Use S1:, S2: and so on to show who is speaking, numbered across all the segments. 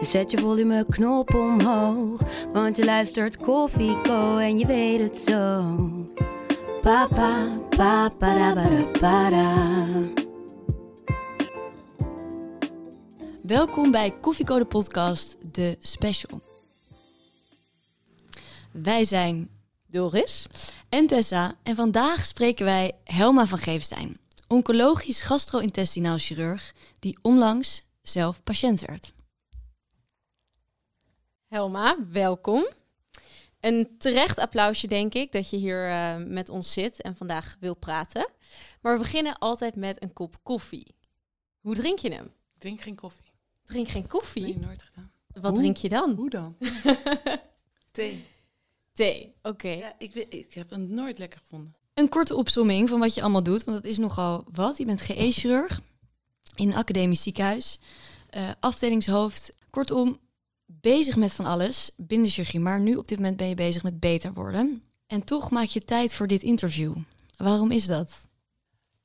S1: Dus zet je volumeknop omhoog. Want je luistert Koffieko en je weet het zo. Papa, papa, da, ba, da.
S2: Welkom bij Koffiecode Podcast, de special. Wij zijn Doris en Tessa en vandaag spreken wij Helma van Geefstein, oncologisch gastro-intestinaal chirurg die onlangs zelf patiënt werd.
S3: Helma, welkom. Een terecht applausje, denk ik, dat je hier eh, met ons zit en vandaag wil praten. Maar we beginnen altijd met een kop koffie. Hoe drink je hem?
S4: Ik drink geen koffie.
S3: Drink geen koffie?
S4: Nee, nooit gedaan.
S3: Wat
S4: Hoe?
S3: drink je dan?
S4: Hoe dan? Thee.
S3: Thee, oké.
S4: Ja, ik, ik heb het nooit lekker gevonden.
S2: Een korte opsomming van wat je allemaal doet, want dat is nogal wat. Je bent GE-chirurg in een academisch ziekenhuis, eh, afdelingshoofd. Kortom, bezig met van alles binnen chirurgie. Maar nu op dit moment ben je bezig met beter worden. En toch maak je tijd voor dit interview. Waarom is dat?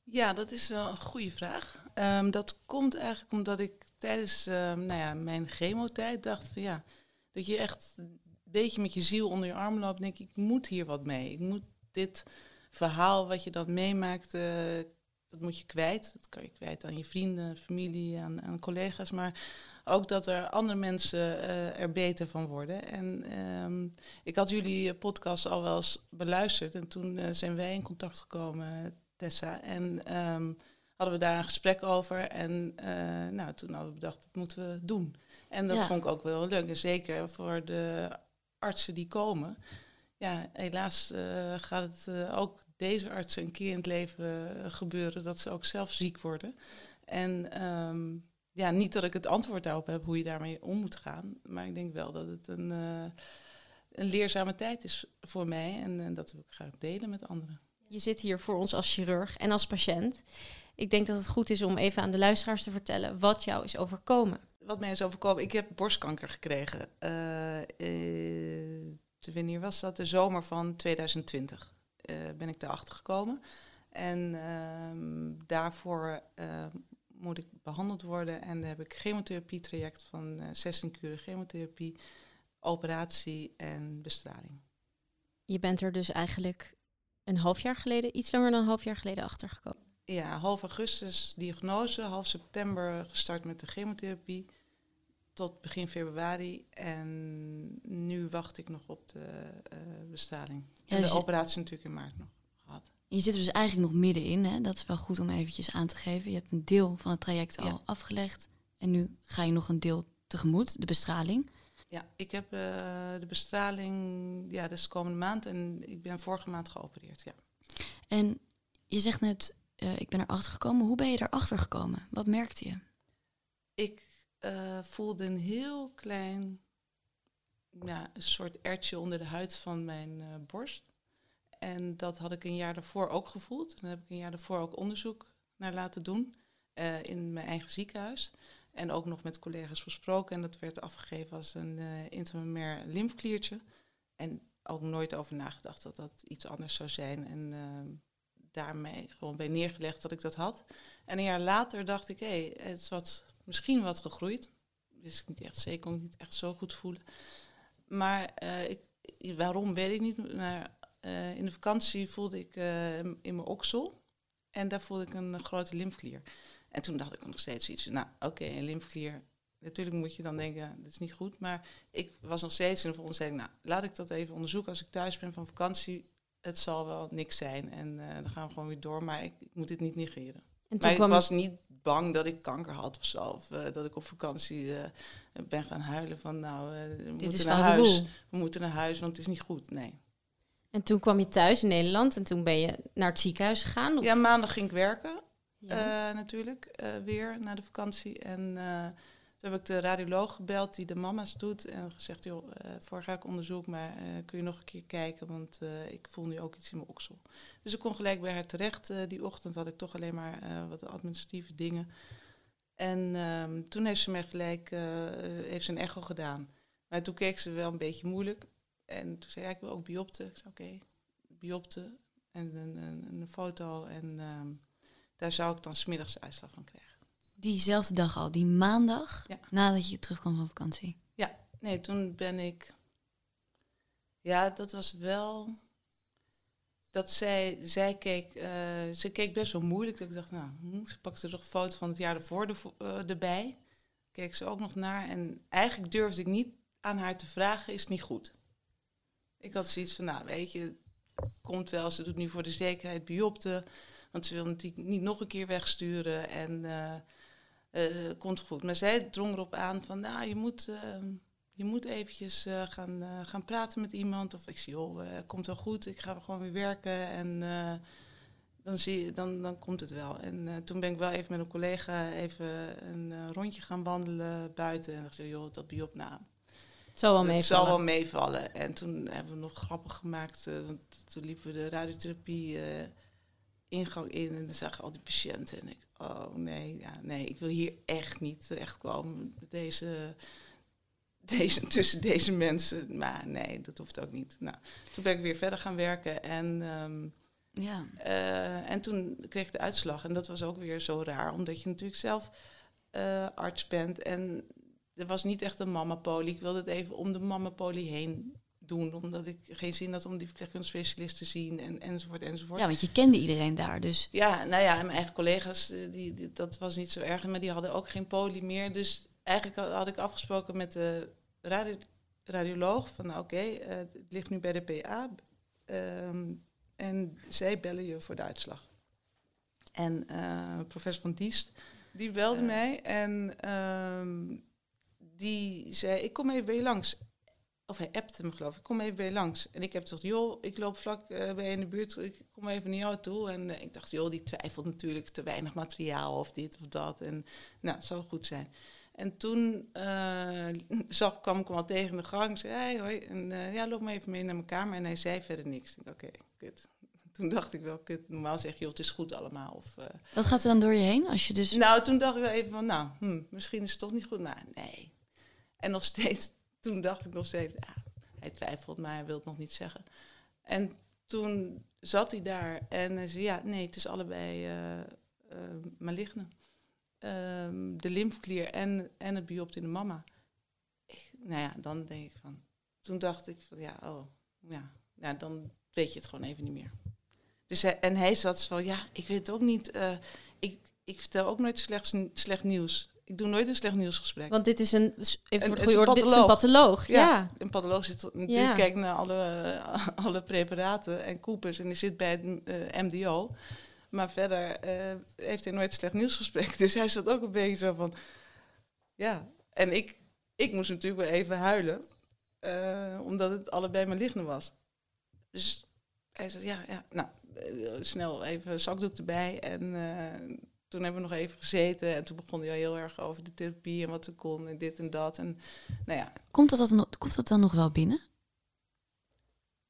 S4: Ja, dat is wel een goede vraag. Ehm, dat komt eigenlijk omdat ik tijdens ehm, nou ja, mijn chemotijd dacht van ja, dat je echt een beetje met je ziel onder je arm loopt. Denk ik, ik moet hier wat mee. Ik moet dit verhaal wat je dan meemaakt, dat moet je kwijt. Dat kan je kwijt aan je vrienden, familie, aan, aan collega's. Maar ook dat er andere mensen eh, er beter van worden. En ehm, ik had jullie eh, podcast al wel eens beluisterd. En toen eh, zijn wij in contact gekomen, Tessa. En ehm, hadden we daar een gesprek over. En nou, toen hadden we bedacht, dat moeten we doen. En dat
S2: Ja.
S4: vond ik ook wel leuk. En zeker voor de artsen die komen. Ja, helaas gaat het ook deze artsen een keer in het leven gebeuren dat ze ook zelf ziek worden. En ehm, ja, niet dat ik het antwoord daarop heb hoe je daarmee om moet gaan. Maar ik denk wel dat het een, eh, een leerzame tijd is voor mij. En, eh, dat wil ik graag delen met anderen.
S3: Je zit hier voor ons als chirurg en als patiënt. Ik denk dat het goed is om even aan de luisteraars te vertellen wat jou is overkomen.
S4: Wat mij is overkomen, ik heb borstkanker gekregen. Eh, eh, te- wanneer was dat? De zomer van 2020 eh, ben ik daarachter gekomen. En ehm, daarvoor eh, moet ik behandeld worden. En dan heb ik chemotherapie-traject van eh 16 kuren chemotherapie, operatie en bestraling.
S3: Je bent er dus eigenlijk een half jaar geleden, iets langer dan een half jaar geleden achtergekomen.
S4: Ja, half augustus diagnose, half september gestart met de chemotherapie tot begin februari. En nu wacht ik nog op de eh, bestraling.
S2: Ja,
S4: en
S2: dus
S4: de
S2: je-
S4: operatie natuurlijk in maart nog
S2: Je zit er dus eigenlijk nog middenin. Hè? Dat is wel goed om eventjes aan te geven. Je hebt een deel van het traject al
S4: Ja.
S2: afgelegd. En nu ga je nog een deel tegemoet, de bestraling.
S4: Ja, ik heb eh, de bestraling, ja, dat is komende maand. En ik ben vorige maand geopereerd, ja.
S2: En je zegt net, eh, ik ben erachter gekomen. Hoe ben je erachter gekomen? Wat merkte je?
S4: Ik eh, voelde een heel klein, ja, een soort ertje onder de huid van mijn borst. En dat had ik een jaar daarvoor ook gevoeld. En daar heb ik een jaar daarvoor ook onderzoek naar laten doen eh, in mijn eigen ziekenhuis. En ook nog met collega's besproken. En dat werd afgegeven als een eh intramurair lymfkliertje. En ook nooit over nagedacht dat dat iets anders zou zijn. En eh, daarmee gewoon bij neergelegd dat ik dat had. En een jaar later dacht ik, hé, het is misschien wat gegroeid. Wist ik niet echt zeker, kon ik niet echt zo goed voelen. Maar ik, waarom weet ik niet. Maar eh, in de vakantie voelde ik eh, in mijn oksel. En daar voelde ik een eh, grote lymfklier. En toen dacht ik nog steeds iets. Nou, oké, een lymfklier. Natuurlijk moet je dan denken, dat is niet goed. Maar ik was nog steeds in de ik, nou, laat ik dat even onderzoeken als ik thuis ben van vakantie. Het zal wel niks zijn en eh, dan gaan we gewoon weer door. Maar ik, ik moet dit niet negeren.
S3: En toen
S4: Maar ik was niet bang dat ik kanker had of zo. Of eh, dat ik op vakantie eh, ben gaan huilen van nou, eh, we,
S2: Dit
S4: moeten naar huis.
S2: boel.
S4: we moeten naar huis, want het is niet goed. Nee.
S3: En toen kwam je thuis in Nederland en toen ben je naar het ziekenhuis gegaan? Of?
S4: Ja, maandag ging ik werken.
S3: Ja.
S4: eh, natuurlijk, eh, weer na de vakantie. En eh, toen heb ik de radioloog gebeld die de mama's doet en gezegd, joh, voor ga ik onderzoek, maar kun je nog een keer kijken, want ik voel nu ook iets in mijn oksel. Dus ik kon gelijk bij haar terecht. die ochtend had ik toch alleen maar wat administratieve dingen. En um, toen heeft ze mij gelijk heeft ze een echo gedaan. Maar toen keek ze wel een beetje moeilijk. En toen zei ja, ik wil ook biopte. Ik zei oké, okay, biopte en een, een, een foto. En um, daar zou ik dan smiddags uitslag van krijgen.
S2: Diezelfde dag al, die maandag,
S4: Ja.
S2: nadat je terugkwam van vakantie.
S4: Ja, nee, toen ben ik. Ja, dat was wel. Dat zij, zij keek, eh, ze keek best wel moeilijk. Dat ik dacht, nou, hm, ze pakte toch een foto van het jaar ervoor de, eh, erbij. Keek ze ook nog naar. En eigenlijk durfde ik niet aan haar te vragen, is het niet goed? Ik had zoiets van, nou, weet je, komt wel, ze doet nu voor de zekerheid biopte. Want ze wil natuurlijk niet nog een keer wegsturen. En uh, komt goed. Maar zij drong erop aan van, nou, je moet, uh, je moet eventjes gaan, gaan praten met iemand. Of ik zie, joh, komt wel goed, ik ga gewoon weer werken en dan, zie je, dan, dan komt het wel. En toen ben ik wel even met een collega even een rondje gaan wandelen buiten. En dacht, joh, dat biop
S3: het zal wel meevallen.
S4: Het zal wel meevallen. En toen hebben we nog grappen gemaakt. want toen liepen we de radiotherapie ingang in en dan zag ik al die patiënten. En ik, oh nee, ja, nee, ik wil hier echt niet terechtkomen. Deze, deze, tussen deze mensen. Maar nee, dat hoeft ook niet. Nou, toen ben ik weer verder gaan werken en, um,
S2: ja.
S4: Uh, en toen kreeg ik de uitslag. En dat was ook weer zo raar, omdat je natuurlijk zelf uh, arts bent. En er was niet echt een mama-poli. Ik wilde het even om de mama-poli heen doen, omdat ik geen zin had om die verpleegkundige specialist te zien en, enzovoort enzovoort.
S2: Ja, want je kende iedereen daar dus.
S4: Ja, nou ja, en mijn eigen collega's, die, die, dat was niet zo erg, maar die hadden ook geen poli meer. Dus eigenlijk had, had ik afgesproken met de radio, radioloog van oké, okay, uh, het ligt nu bij de PA um, en zij bellen je voor de uitslag. En uh, professor van Diest, die belde uh. mij en um, die zei, ik kom even bij je langs of hij appte me geloof ik, kom even bij je langs. En ik heb gezegd, joh, ik loop vlak uh, bij je in de buurt, ik kom even naar jou toe. En uh, ik dacht, joh, die twijfelt natuurlijk te weinig materiaal of dit of dat. En nou, het zou goed zijn. En toen uh, zag, kwam ik hem al tegen de gang, zei, hey, hoi, en ja, loop maar even mee naar mijn kamer. En hij zei verder niks. Oké, okay, kut. Toen dacht ik wel, kut, normaal zeg je, joh, het is goed allemaal. Of,
S2: Wat gaat er dan door je heen als je dus...
S4: Nou, toen dacht ik wel even van, nou, hm, misschien is het toch niet goed, maar nee. En nog steeds toen dacht ik nog steeds, hij twijfelt, maar hij wil het nog niet zeggen. En toen zat hij daar en zei, ja, nee, het is allebei uh, uh, de lymfeklier en, en het biopt in de mama. Ik, nou ja, dan denk ik van, toen dacht ik van, ja, oh, ja, ja, dan weet je het gewoon even niet meer. Dus en hij zat van, ja, ik weet het ook niet, uh, ik, ik vertel ook nooit slecht, slecht nieuws. Ik doe nooit een slecht nieuwsgesprek.
S3: Want dit is een, even voor de goede orde, dit is een patholoog. Ja, ja.
S4: een patholoog zit natuurlijk ja. kijkt naar alle, alle preparaten en koepers en die zit bij het uh, MDO. Maar verder uh, heeft hij nooit een slecht nieuwsgesprek. Dus hij zat ook een beetje zo van, ja. En ik, ik moest natuurlijk wel even huilen, uh, omdat het allebei mijn lichaam was. Dus hij zei, ja, ja, nou, snel even zakdoek erbij en toen hebben we nog even gezeten en toen begon hij al heel erg over de therapie en wat er kon en dit en dat. En, nou ja.
S2: komt, dat dan, komt dat dan nog wel binnen?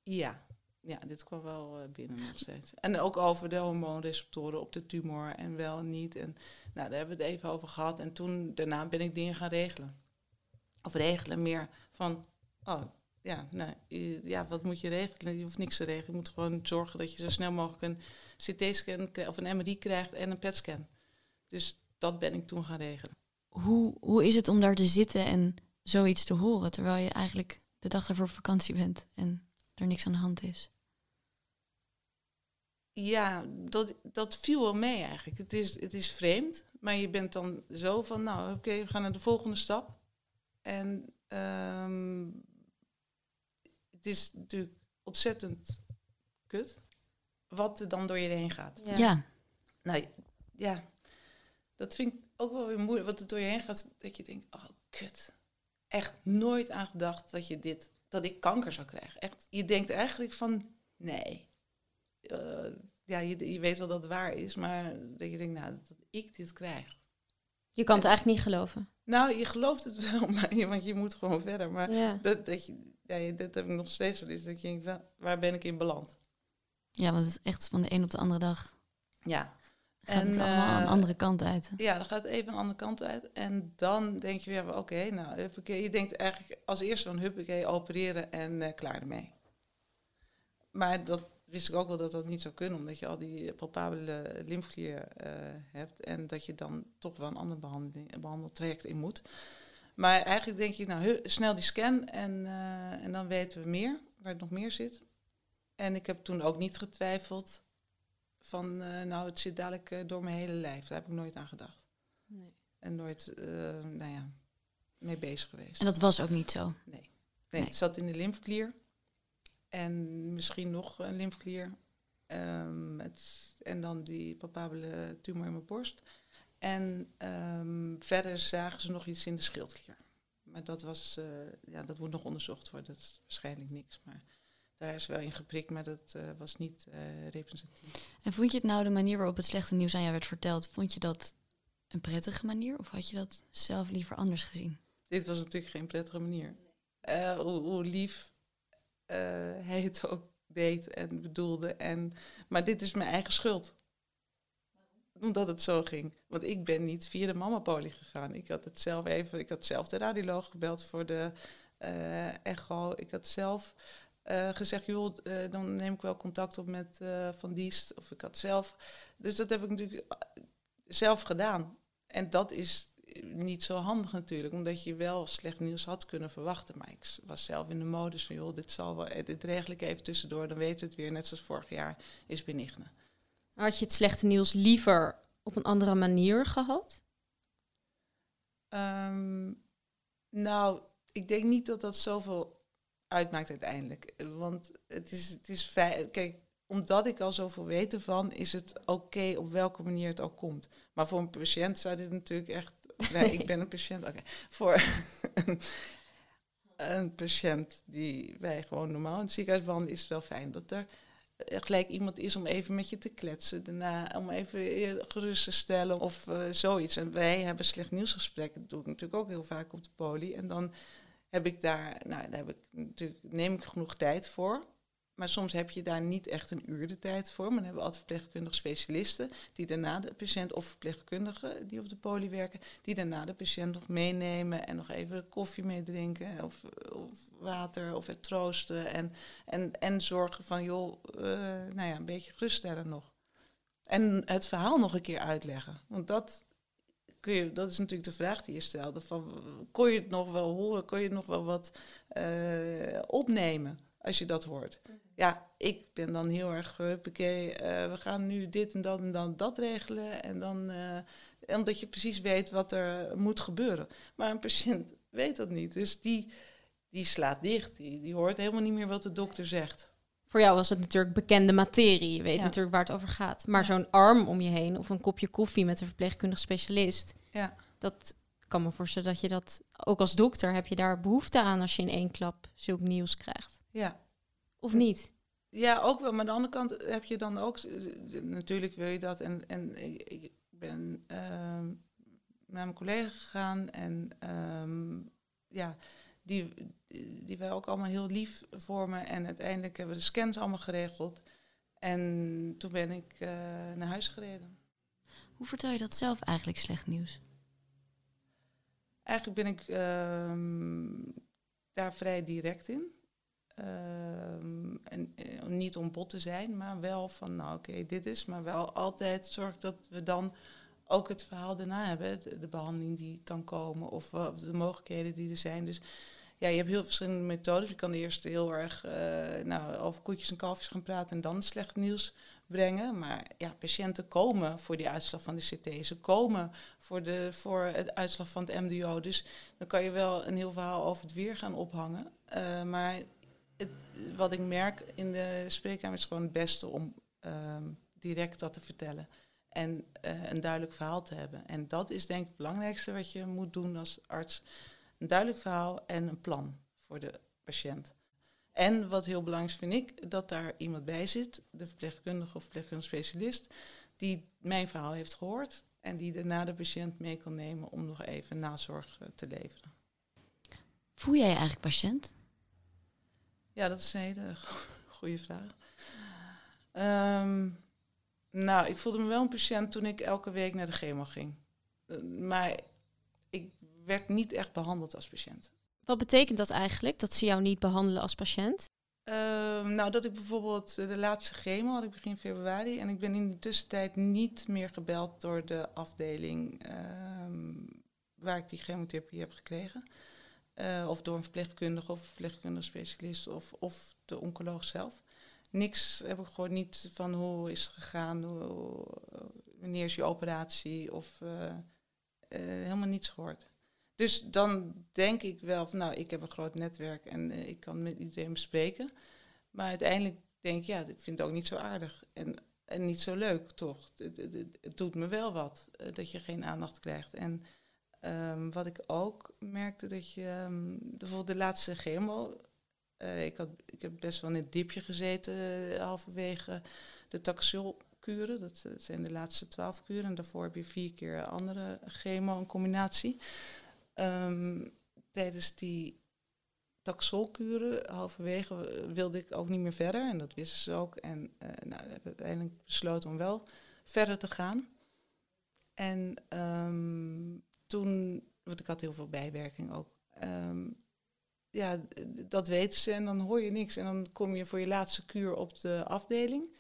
S4: Ja, ja dit kwam wel uh, binnen nog steeds. En ook over de hormoonreceptoren op de tumor en wel en niet. En nou, daar hebben we het even over gehad. En toen, daarna ben ik dingen gaan regelen. Of regelen meer van, oh ja, nou, ja, wat moet je regelen? Je hoeft niks te regelen. Je moet gewoon zorgen dat je zo snel mogelijk een CT-scan of een MRI krijgt en een PET-scan. Dus dat ben ik toen gaan regelen.
S2: Hoe, hoe is het om daar te zitten en zoiets te horen, terwijl je eigenlijk de dag ervoor op vakantie bent en er niks aan de hand is?
S4: Ja, dat, dat viel wel mee eigenlijk. Het is, het is vreemd, maar je bent dan zo van, nou oké, okay, we gaan naar de volgende stap. En um, het is natuurlijk ontzettend kut wat er dan door je heen gaat.
S2: Ja. ja.
S4: Nou ja, dat vind ik ook wel weer moeilijk. Wat er door je heen gaat, dat je denkt, oh kut. Echt nooit aan gedacht dat je dit, dat ik kanker zou krijgen. Echt, je denkt eigenlijk van, nee. Uh, ja, je, je weet wel dat het waar is, maar dat je denkt, nou, dat ik dit krijg.
S3: Je kan het eigenlijk niet geloven.
S4: Nou, je gelooft het wel, maar je, want je moet gewoon verder. Maar
S3: Ja.
S4: dat, dat, je, ja, dat heb ik nog steeds wel eens. Dat je denkt, waar ben ik in beland?
S2: Ja, want het is echt van de een op de andere dag.
S4: Ja.
S2: Gaat
S4: En,
S2: het allemaal
S4: eh,
S2: een andere kant uit.
S4: Ja, dan gaat het even een andere kant uit. En dan denk je weer, oké, nou, huppakee. Je denkt eigenlijk als eerste van huppakee, opereren en eh, klaar ermee. Maar dat wist ik ook wel dat dat niet zou kunnen, omdat je al die palpabele lymfeklier eh, hebt. En dat je dan toch wel een ander behandeling, een behandeltraject in moet. Maar eigenlijk denk je, nou, snel die scan en, eh, en dan weten we meer, waar het nog meer zit. En ik heb toen ook niet getwijfeld van, eh, nou, het zit dadelijk door mijn hele lijf. Daar heb ik nooit aan gedacht. En nooit, eh, nou ja, mee bezig geweest.
S2: En dat was ook niet zo.
S4: Nee,
S2: Nee.
S4: het zat in de lymfeklier. En misschien nog een lymfeklier. Ehm, het, en dan die palpabele tumor in mijn borst. En ehm, verder zagen ze nog iets in de schildklier. Maar dat, was, eh, ja, dat moet nog onderzocht worden. Dat is waarschijnlijk niks. Maar daar is wel in geprikt, maar dat eh, was niet eh, representatief.
S2: En vond je het nou de manier waarop het slechte nieuws aan jou werd verteld, vond je dat een prettige manier? Of had je dat zelf liever anders gezien?
S4: Dit was natuurlijk geen prettige manier. Hoe, hoe lief hij het ook deed en bedoelde. En, maar dit is mijn eigen schuld. Omdat het zo ging. Want ik ben niet via de mamapolie gegaan. Ik had het zelf even, ik had zelf de radioloog gebeld voor de eh, echo. Ik had zelf eh, gezegd, joh, eh, dan neem ik wel contact op met eh, Van Diest. Of ik had zelf. Dus dat heb ik natuurlijk eh, zelf gedaan. En dat is niet zo handig natuurlijk, omdat je wel slecht nieuws had kunnen verwachten. Maar ik was zelf in de modus van, joh, dit zal wel, dit regel ik even tussendoor, dan weten we het weer, net zoals vorig jaar, is benigne.
S3: Had je het slechte nieuws liever op een andere manier gehad?
S4: Ehm, nou, ik denk niet dat dat zoveel uitmaakt uiteindelijk. Want het is, het is fijn. Kijk, omdat ik al zoveel weet ervan, is het oké op welke manier het ook komt. Maar voor een patiënt zou dit natuurlijk echt. Nee, ik ben een patiënt. Oké. Voor een, patiënt die wij gewoon normaal in het ziekenhuis behandelen, is het wel fijn dat er eh, gelijk iemand is om even met je te kletsen. Daarna om even gerust te stellen of eh, zoiets. En wij hebben slecht nieuwsgesprekken. Dat doe ik natuurlijk ook heel vaak op de poli. En dan heb ik daar, nou, daar heb ik natuurlijk, neem ik genoeg tijd voor. Maar soms heb je daar niet echt een uur de tijd voor. Maar dan hebben we altijd verpleegkundige specialisten die daarna de patiënt, of verpleegkundigen die op de poli werken, die daarna de patiënt nog meenemen en nog even koffie meedrinken of, of water of het troosten. En, en, en zorgen van, joh, eh, nou ja, een beetje geruststellen nog. En het verhaal nog een keer uitleggen. Want dat, kun je, dat is natuurlijk de vraag die je stelde. Van, kon je het nog wel horen? Kon je het nog wel wat eh, opnemen als je dat hoort? Ja, ik ben dan heel erg, huppakee, eh we gaan nu dit en dat en dan dat regelen. En dan, eh, omdat je precies weet wat er moet gebeuren. Maar een patiënt weet dat niet. Dus die, die slaat dicht. Die, die hoort helemaal niet meer wat de dokter zegt.
S3: Voor jou was het natuurlijk bekende materie. Je weet
S4: Ja.
S3: natuurlijk waar het over gaat. Maar zo'n arm om je heen of een kopje koffie met een verpleegkundig specialist.
S4: Ja.
S3: Dat kan me voorstellen dat je dat ook als dokter heb je daar behoefte aan als je in één klap zulk nieuws krijgt.
S4: Ja.
S3: Of niet?
S4: Ja, ook wel. Maar aan de andere kant heb je dan ook... eh, Natuurlijk wil je dat. En, en ik ben ehm, naar mijn collega gegaan. En ehm, ja, die, die waren ook allemaal heel lief voor me. En uiteindelijk hebben we de scans allemaal geregeld. En toen ben ik eh, naar huis gereden.
S2: Hoe vertel je dat zelf eigenlijk, slecht nieuws?
S4: Eigenlijk ben ik ehm, daar vrij direct in. Ehm, en, eh, niet om bot te zijn, maar wel van, nou oké, dit is. Maar wel altijd zorg dat we dan ook het verhaal daarna hebben. De, de behandeling die kan komen of, eh, of de mogelijkheden die er zijn. Dus ja, je hebt heel verschillende methodes. Je kan eerst heel erg eh, nou, over koetjes en kalfjes gaan praten en dan slecht nieuws brengen. Maar ja, patiënten komen voor die uitslag van de CT. Ze komen voor, de, voor het uitslag van het MDO. Dus dan kan je wel een heel verhaal over het weer gaan ophangen. Maar wat ik merk in de spreekkamer is gewoon het beste om ehm, direct dat te vertellen. En eh, een duidelijk verhaal te hebben. En dat is denk ik het belangrijkste wat je moet doen als arts. Een duidelijk verhaal en een plan voor de patiënt. En wat heel belangrijk vind ik, dat daar iemand bij zit, de verpleegkundige of verpleegkundige specialist, die mijn verhaal heeft gehoord En die daarna de patiënt mee kan nemen om nog even nazorg eh, te leveren.
S2: Voel jij eigenlijk patiënt?
S4: Ja, dat is een hele goede vraag. Ehm, nou, ik voelde me wel een patiënt toen ik elke week naar de chemo ging. Eh, maar ik werd niet echt behandeld als patiënt.
S3: Wat betekent dat eigenlijk, dat ze jou niet behandelen als patiënt?
S4: Ehm, nou, dat ik bijvoorbeeld de laatste chemo had ik begin februari. En ik ben in de tussentijd niet meer gebeld door de afdeling ehm, waar ik die chemotherapie heb gekregen. Eh, of door een verpleegkundige of verpleegkundige specialist of, of de oncoloog zelf. Niks heb ik gewoon niet van hoe is het gegaan, hoe, wanneer is je operatie of uh, helemaal niets gehoord. Dus dan denk ik wel van nou, ik heb een groot netwerk en ik kan met iedereen bespreken. Maar uiteindelijk denk ik, ja, ik vind het ook niet zo aardig en, en niet zo leuk, toch? Het, het, doet me wel wat dat je geen aandacht krijgt. En um, wat ik ook merkte, dat je um, bijvoorbeeld de laatste chemo, uh, ik, had, ik heb best wel in het dipje gezeten uh, halverwege de taxolkuren. Dat, dat zijn de laatste twaalf kuren. En daarvoor heb je vier keer andere chemo, een combinatie. Um, tijdens die taxolkuren, halverwege, wilde ik ook niet meer verder. En dat wisten ze ook. En uh, nou, we hebben uiteindelijk besloten om wel verder te gaan. En toen, want ik had heel veel bijwerking ook. Um, ja, dat weten ze en dan hoor je niks. En dan kom je voor je laatste kuur op de afdeling.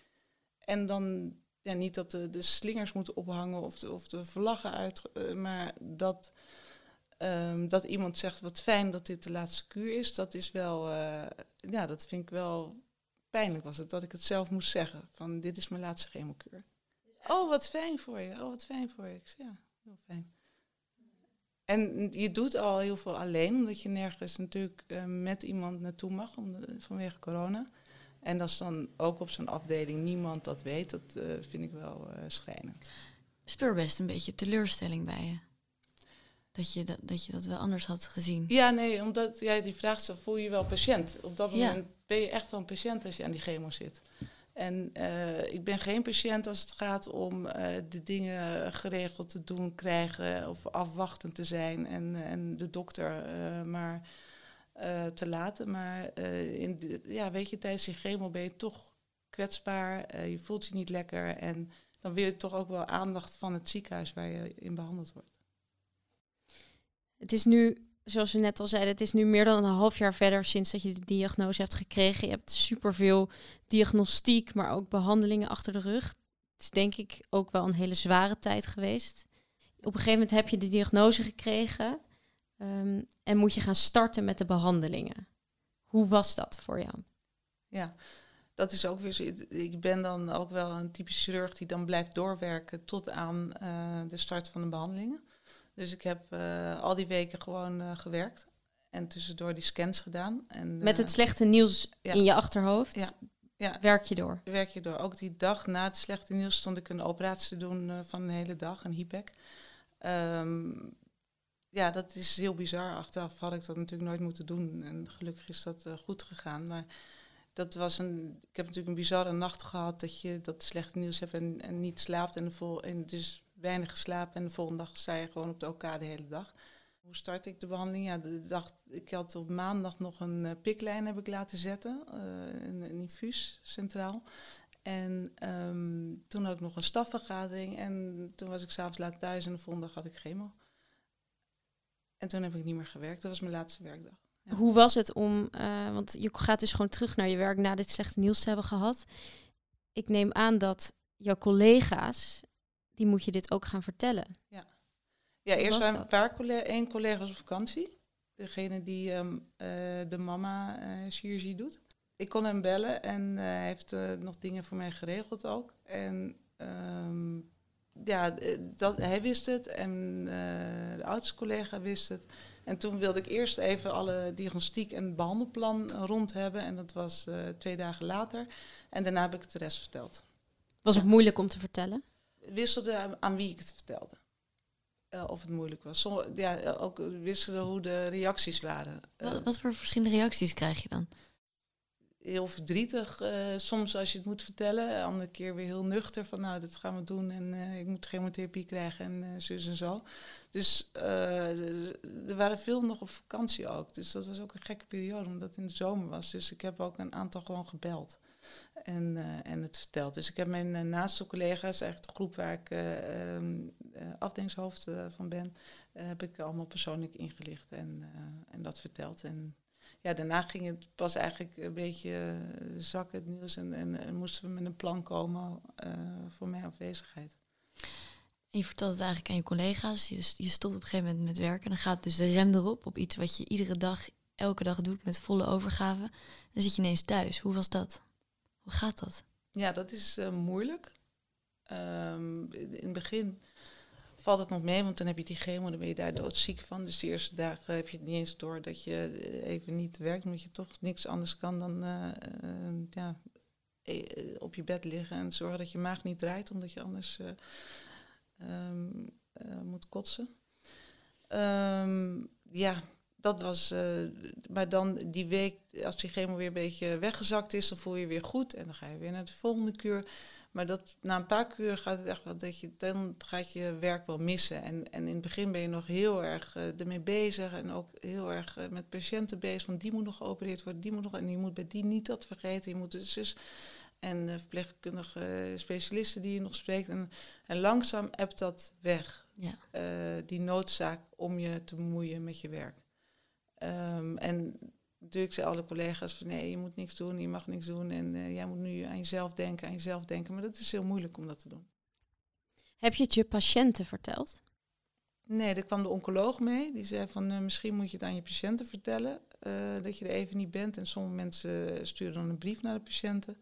S4: En dan, ja, niet dat de, de slingers moeten ophangen of de, of de vlaggen uit, uh, maar dat, um, dat iemand zegt wat fijn dat dit de laatste kuur is, dat is wel, uh, ja, dat vind ik wel pijnlijk was het, dat ik het zelf moest zeggen, van dit is mijn laatste chemokuur. Oh, wat fijn voor je, oh, wat fijn voor je. Ik zei, ja, heel fijn. En je doet al heel veel alleen, omdat je nergens natuurlijk uh, met iemand naartoe mag om de, vanwege corona. En als dan ook op zo'n afdeling niemand dat weet, dat uh, vind ik wel uh, schrijnend.
S2: Speur best een beetje teleurstelling bij je. Dat je dat, dat je dat wel anders had gezien.
S4: Ja, nee, omdat jij die vraag voel je je wel patiënt. Op dat moment ja. ben je echt wel een patiënt als je aan die chemo zit. En uh, ik ben geen patiënt als het gaat om uh, de dingen geregeld te doen krijgen of afwachtend te zijn en, en de dokter uh, maar te laten. Maar in ja, weet je, tijdens je chemo ben je toch kwetsbaar, je voelt je niet lekker en dan wil je toch ook wel aandacht van het ziekenhuis waar je in behandeld wordt.
S3: Het is nu zoals we net al zeiden, het is nu meer dan een half jaar verder sinds dat je de diagnose hebt gekregen. Je hebt superveel diagnostiek, maar ook behandelingen achter de rug. Het is denk ik ook wel een hele zware tijd geweest. Op een gegeven moment heb je de diagnose gekregen um, en moet je gaan starten met de behandelingen. Hoe was dat voor jou?
S4: Ja, dat is ook weer. Ik ben dan ook wel een typische chirurg die dan blijft doorwerken tot aan uh, de start van de behandelingen. Dus ik heb uh, al die weken gewoon uh, gewerkt. En tussendoor die scans gedaan. En,
S3: Met het slechte nieuws ja. in je achterhoofd ja. Ja. werk je door?
S4: Werk je door. Ook die dag na het slechte nieuws stond ik een operatie te doen van een hele dag, een HIPEC. Um, ja, dat is heel bizar. Achteraf had ik dat natuurlijk nooit moeten doen. En gelukkig is dat goed gegaan. Maar dat was een. Ik heb natuurlijk een bizarre nacht gehad dat je dat slechte nieuws hebt en, en niet slaapt. En, vol, en dus weinig geslapen en de volgende dag sta je gewoon op de OK de hele dag. Hoe start ik de behandeling? Ja, de dag, ik had op maandag nog een uh, piklijn heb ik laten zetten, uh, een, een infuus centraal. En um, toen had ik nog een stafvergadering en toen was ik s'avonds laat thuis en de volgende dag had ik chemo. En toen heb ik niet meer gewerkt, dat was mijn laatste werkdag.
S3: Hoe was het om, uh, want je gaat dus gewoon terug naar je werk na dit slechte nieuws te hebben gehad. Ik neem aan dat jouw collega's die moet je dit ook gaan vertellen.
S4: Ja, ja eerst waren een paar collega's, één collega was op vakantie. Degene die um, uh, de mama uh, chirurgie doet. Ik kon hem bellen en uh, hij heeft nog dingen voor mij geregeld ook. En um, ja, dat, hij wist het en de oudste collega wist het. En toen wilde ik eerst even alle diagnostiek en behandelplan rond hebben. En dat was twee dagen later. En daarna heb ik de rest verteld.
S3: Was het moeilijk om te vertellen?
S4: Wisselde aan, aan wie ik het vertelde. Uh, of het moeilijk was. Ja, ook wisselde hoe de reacties waren.
S2: Wat, wat, voor verschillende reacties krijg je dan?
S4: heel verdrietig eh, soms als je het moet vertellen. Andere keer weer heel nuchter van nou, dat gaan we doen en eh, ik moet chemotherapie krijgen en zus en zo. Dus er waren veel nog op vakantie ook. Dus dat was ook een gekke periode omdat het in de zomer was. Dus ik heb ook een aantal gewoon gebeld en, en het verteld. Dus ik heb mijn naaste collega's, eigenlijk de groep waar ik ehm, afdelingshoofd van ben, heb ik allemaal persoonlijk ingelicht en, en dat verteld. En ja, daarna ging het pas eigenlijk een beetje uh, zakken, het nieuws. En, en, moesten we met een plan komen uh, voor mijn afwezigheid.
S2: En je vertelt het eigenlijk aan je collega's. Je, je stopt op een gegeven moment met werken. Dan gaat dus de rem erop op iets wat je iedere dag, elke dag doet met volle overgave. Dan zit je ineens thuis. Hoe was dat? Hoe gaat dat?
S4: Ja, dat is uh, moeilijk. Um, in het begin valt het nog mee, want dan heb je die chemo, dan ben je daar doodziek van. Dus de eerste dagen heb je het niet eens door dat je eh, even niet werkt, omdat je toch niks anders kan dan uh, ja, op je bed liggen en zorgen dat je maag niet draait, omdat je anders um, moet kotsen. Um, ja, dat was, maar dan die week, als die chemo weer een beetje weggezakt is, dan voel je je weer goed en dan ga je weer naar de volgende kuur. Maar dat, na een paar uur gaat het echt wel dat je dan gaat je werk wel missen. En, en in het begin ben je nog heel erg uh, ermee bezig en ook heel erg uh, met patiënten bezig. Want die moet nog geopereerd worden, die moet nog en je moet bij die niet dat vergeten. Je moet dus, dus en verpleegkundige specialisten die je nog spreekt. En, en langzaam hebt dat weg. Ja. die noodzaak om je te bemoeien met je werk. Um, en natuurlijk zei alle collega's van nee, je moet niks doen, je mag niks doen en uh, jij moet nu aan jezelf denken, aan jezelf denken. Maar dat is heel moeilijk om dat te doen.
S3: Heb je het je patiënten verteld?
S4: Nee, er kwam de oncoloog mee. Die zei van uh, misschien moet je het aan je patiënten vertellen uh, dat je er even niet bent. En sommige mensen sturen dan een brief naar de patiënten.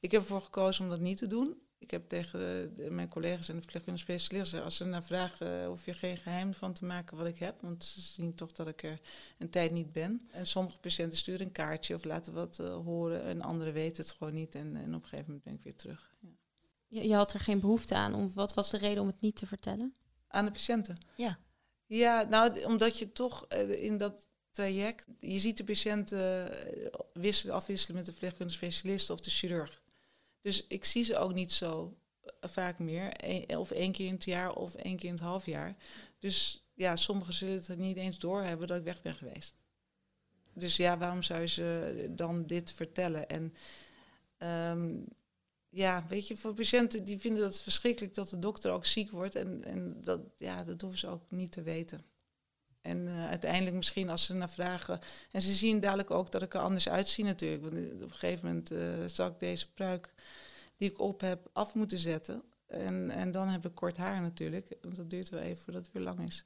S4: Ik heb ervoor gekozen om dat niet te doen ik heb tegen de, mijn collega's en de verpleegkundige specialisten, als ze naar vragen, uh, hoef je geen geheim van te maken wat ik heb, want ze zien toch dat ik er een tijd niet ben. En sommige patiënten sturen een kaartje of laten wat uh, horen en anderen weten het gewoon niet en, en op een gegeven moment ben ik weer terug. Ja.
S3: Je, je, had er geen behoefte aan. Om, wat was de reden om het niet te vertellen?
S4: Aan de patiënten?
S2: Ja.
S4: Ja, nou, omdat je toch uh, in dat traject, je ziet de patiënten wisselen, afwisselen met de verpleegkundige specialist of de chirurg. Dus ik zie ze ook niet zo eh, vaak meer. of één keer in het jaar of één keer in het half jaar. Dus ja, sommigen zullen het niet eens doorhebben dat ik weg ben geweest. Dus ja, waarom zou je ze dan dit vertellen? En um, ja, weet je, voor patiënten die vinden dat verschrikkelijk dat de dokter ook ziek wordt. En, en dat, ja, dat hoeven ze ook niet te weten. En uh, uiteindelijk misschien als ze naar vragen. En ze zien dadelijk ook dat ik er anders uitzie natuurlijk. Want op een gegeven moment uh, zal ik deze pruik die ik op heb af moeten zetten. En, en dan heb ik kort haar natuurlijk. Want dat duurt wel even voordat het weer lang is.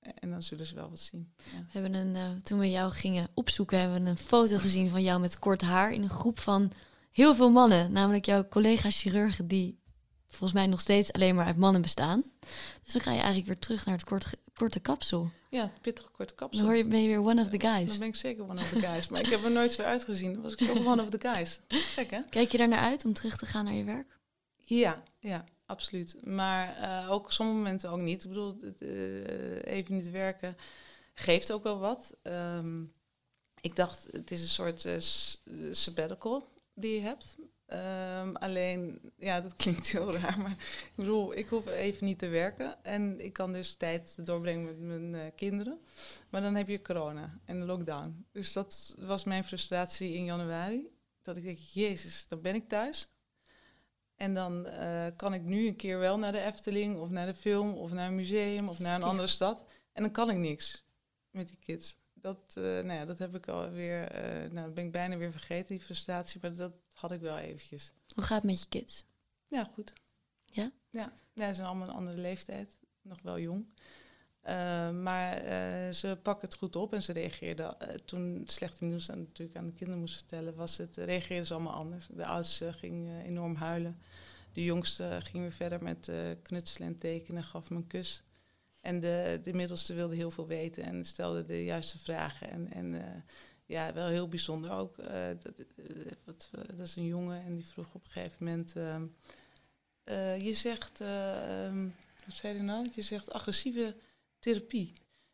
S4: En dan zullen ze wel wat zien. Ja.
S2: We hebben een, toen we jou gingen opzoeken, hebben we een foto gezien van jou met kort haar in een groep van heel veel mannen. Namelijk jouw collega-chirurgen die volgens mij nog steeds alleen maar uit mannen bestaan. Dus dan ga je eigenlijk weer terug naar het korte, korte kapsel.
S4: Ja, pittige korte kapsel.
S2: Dan hoor je, ben je weer one of the guys.
S4: Dan ben ik zeker one of the guys. maar ik heb er nooit zo uitgezien. Dan was ik toch one of the guys. Gek, hè?
S2: Kijk je daar naar uit om terug te gaan naar je werk?
S4: Ja, ja, absoluut. Maar uh, ook sommige momenten ook niet. Ik bedoel, uh, even niet werken geeft ook wel wat. Um, ik dacht, het is een soort uh, sabbatical die je hebt. Um, alleen, ja, dat klinkt heel raar, maar ik bedoel, ik hoef even niet te werken. En ik kan dus tijd doorbrengen met mijn uh, kinderen. Maar dan heb je corona en lockdown. Dus dat was mijn frustratie in januari. Dat ik denk, jezus, dan ben ik thuis. En dan uh, kan ik nu een keer wel naar de Efteling of naar de film of naar een museum of naar een andere stad. En dan kan ik niks met die kids. Dat, uh, nou ja, dat heb ik alweer, nou ben ik bijna weer vergeten, die frustratie. Maar dat had ik wel eventjes.
S2: Hoe gaat het met je kids?
S4: Ja, goed.
S2: Ja?
S4: Ja, ja ze zijn allemaal een andere leeftijd. Nog wel jong. Uh, maar uh, ze pakken het goed op en ze reageerden. Uh, toen het slechte nieuws aan, natuurlijk aan de kinderen moest vertellen, was het, reageerden ze allemaal anders. De oudste ging enorm huilen. De jongste ging weer verder met knutselen en tekenen, gaf me een kus. En de, de middelste wilde heel veel weten en stelde de juiste vragen. En, en ja, wel heel bijzonder ook. Uh, dat, dat, dat, is een jongen en die vroeg op een gegeven moment... Uh, uh, je zegt, ehm, wat zei hij nou? Je zegt agressieve therapie.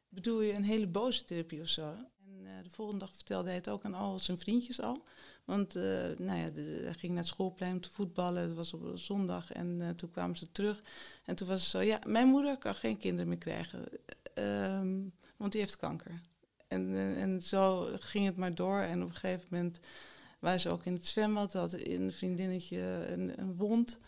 S4: Bedoel je een hele boze therapie of zo? En de volgende dag vertelde hij het ook aan al zijn vriendjes al. Want nou ja, hij ging naar het schoolplein te voetballen. Het was op zondag en toen kwamen ze terug. En toen was het zo, ja, mijn moeder kan geen kinderen meer krijgen. Um, want die heeft kanker. En, uh, en zo ging het maar door. En op een gegeven moment waren ze ook in het zwembad. Had een vriendinnetje een, wond.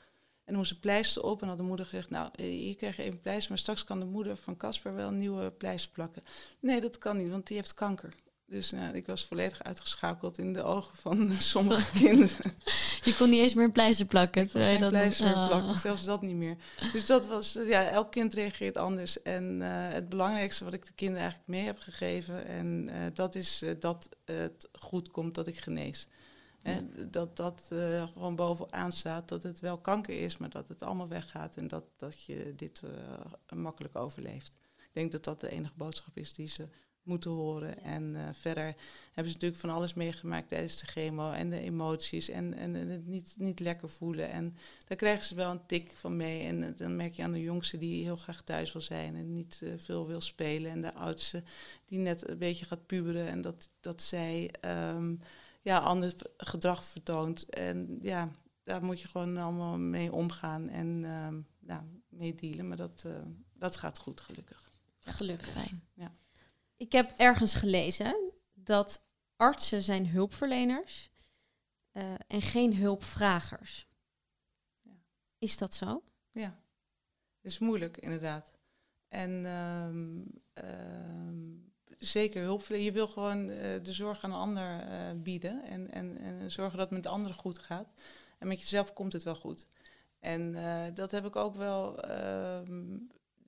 S4: En dan moest pleister op en had de moeder gezegd, nou, hier krijg je even pleister, maar straks kan de moeder van Casper wel een nieuwe pleister plakken. Nee, dat kan niet, want die heeft kanker. Dus nou, ik was volledig uitgeschakeld in de ogen van sommige kinderen.
S2: Je kon niet eens meer pleister plakken.
S4: Geen dat pleister meer plakken, zelfs dat niet meer. Dus dat was, ja, elk kind reageert anders. En uh, het belangrijkste wat ik de kinderen eigenlijk mee heb gegeven, en uh, dat is uh, dat het goed komt dat ik genees. Ja. Dat dat gewoon bovenaan staat, dat het wel kanker is, maar dat het allemaal weggaat en dat, dat je dit makkelijk overleeft. Ik denk dat dat de enige boodschap is die ze moeten horen. En uh, verder hebben ze natuurlijk van alles meegemaakt tijdens de chemo en de emoties en, en, en, het niet, niet lekker voelen. En daar krijgen ze wel een tik van mee. En dan merk je aan de jongste die heel graag thuis wil zijn en niet veel wil spelen. En de oudste die net een beetje gaat puberen en dat, dat zij... Um, ja, ander gedrag vertoont. En ja, daar moet je gewoon allemaal mee omgaan en uh, ja, mee dealen. Maar dat, dat gaat goed, gelukkig.
S3: Gelukkig.
S2: Fijn.
S4: Ja.
S3: Ik heb ergens gelezen dat artsen zijn hulpverleners uh, en geen hulpvragers.
S4: Ja.
S3: Is dat zo?
S4: Ja, dat is moeilijk inderdaad. En um, um, zeker hulpverlening. Je wil gewoon uh, de zorg aan een ander uh, bieden en, en, en zorgen dat het met anderen goed gaat. En met jezelf komt het wel goed. En dat heb ik ook wel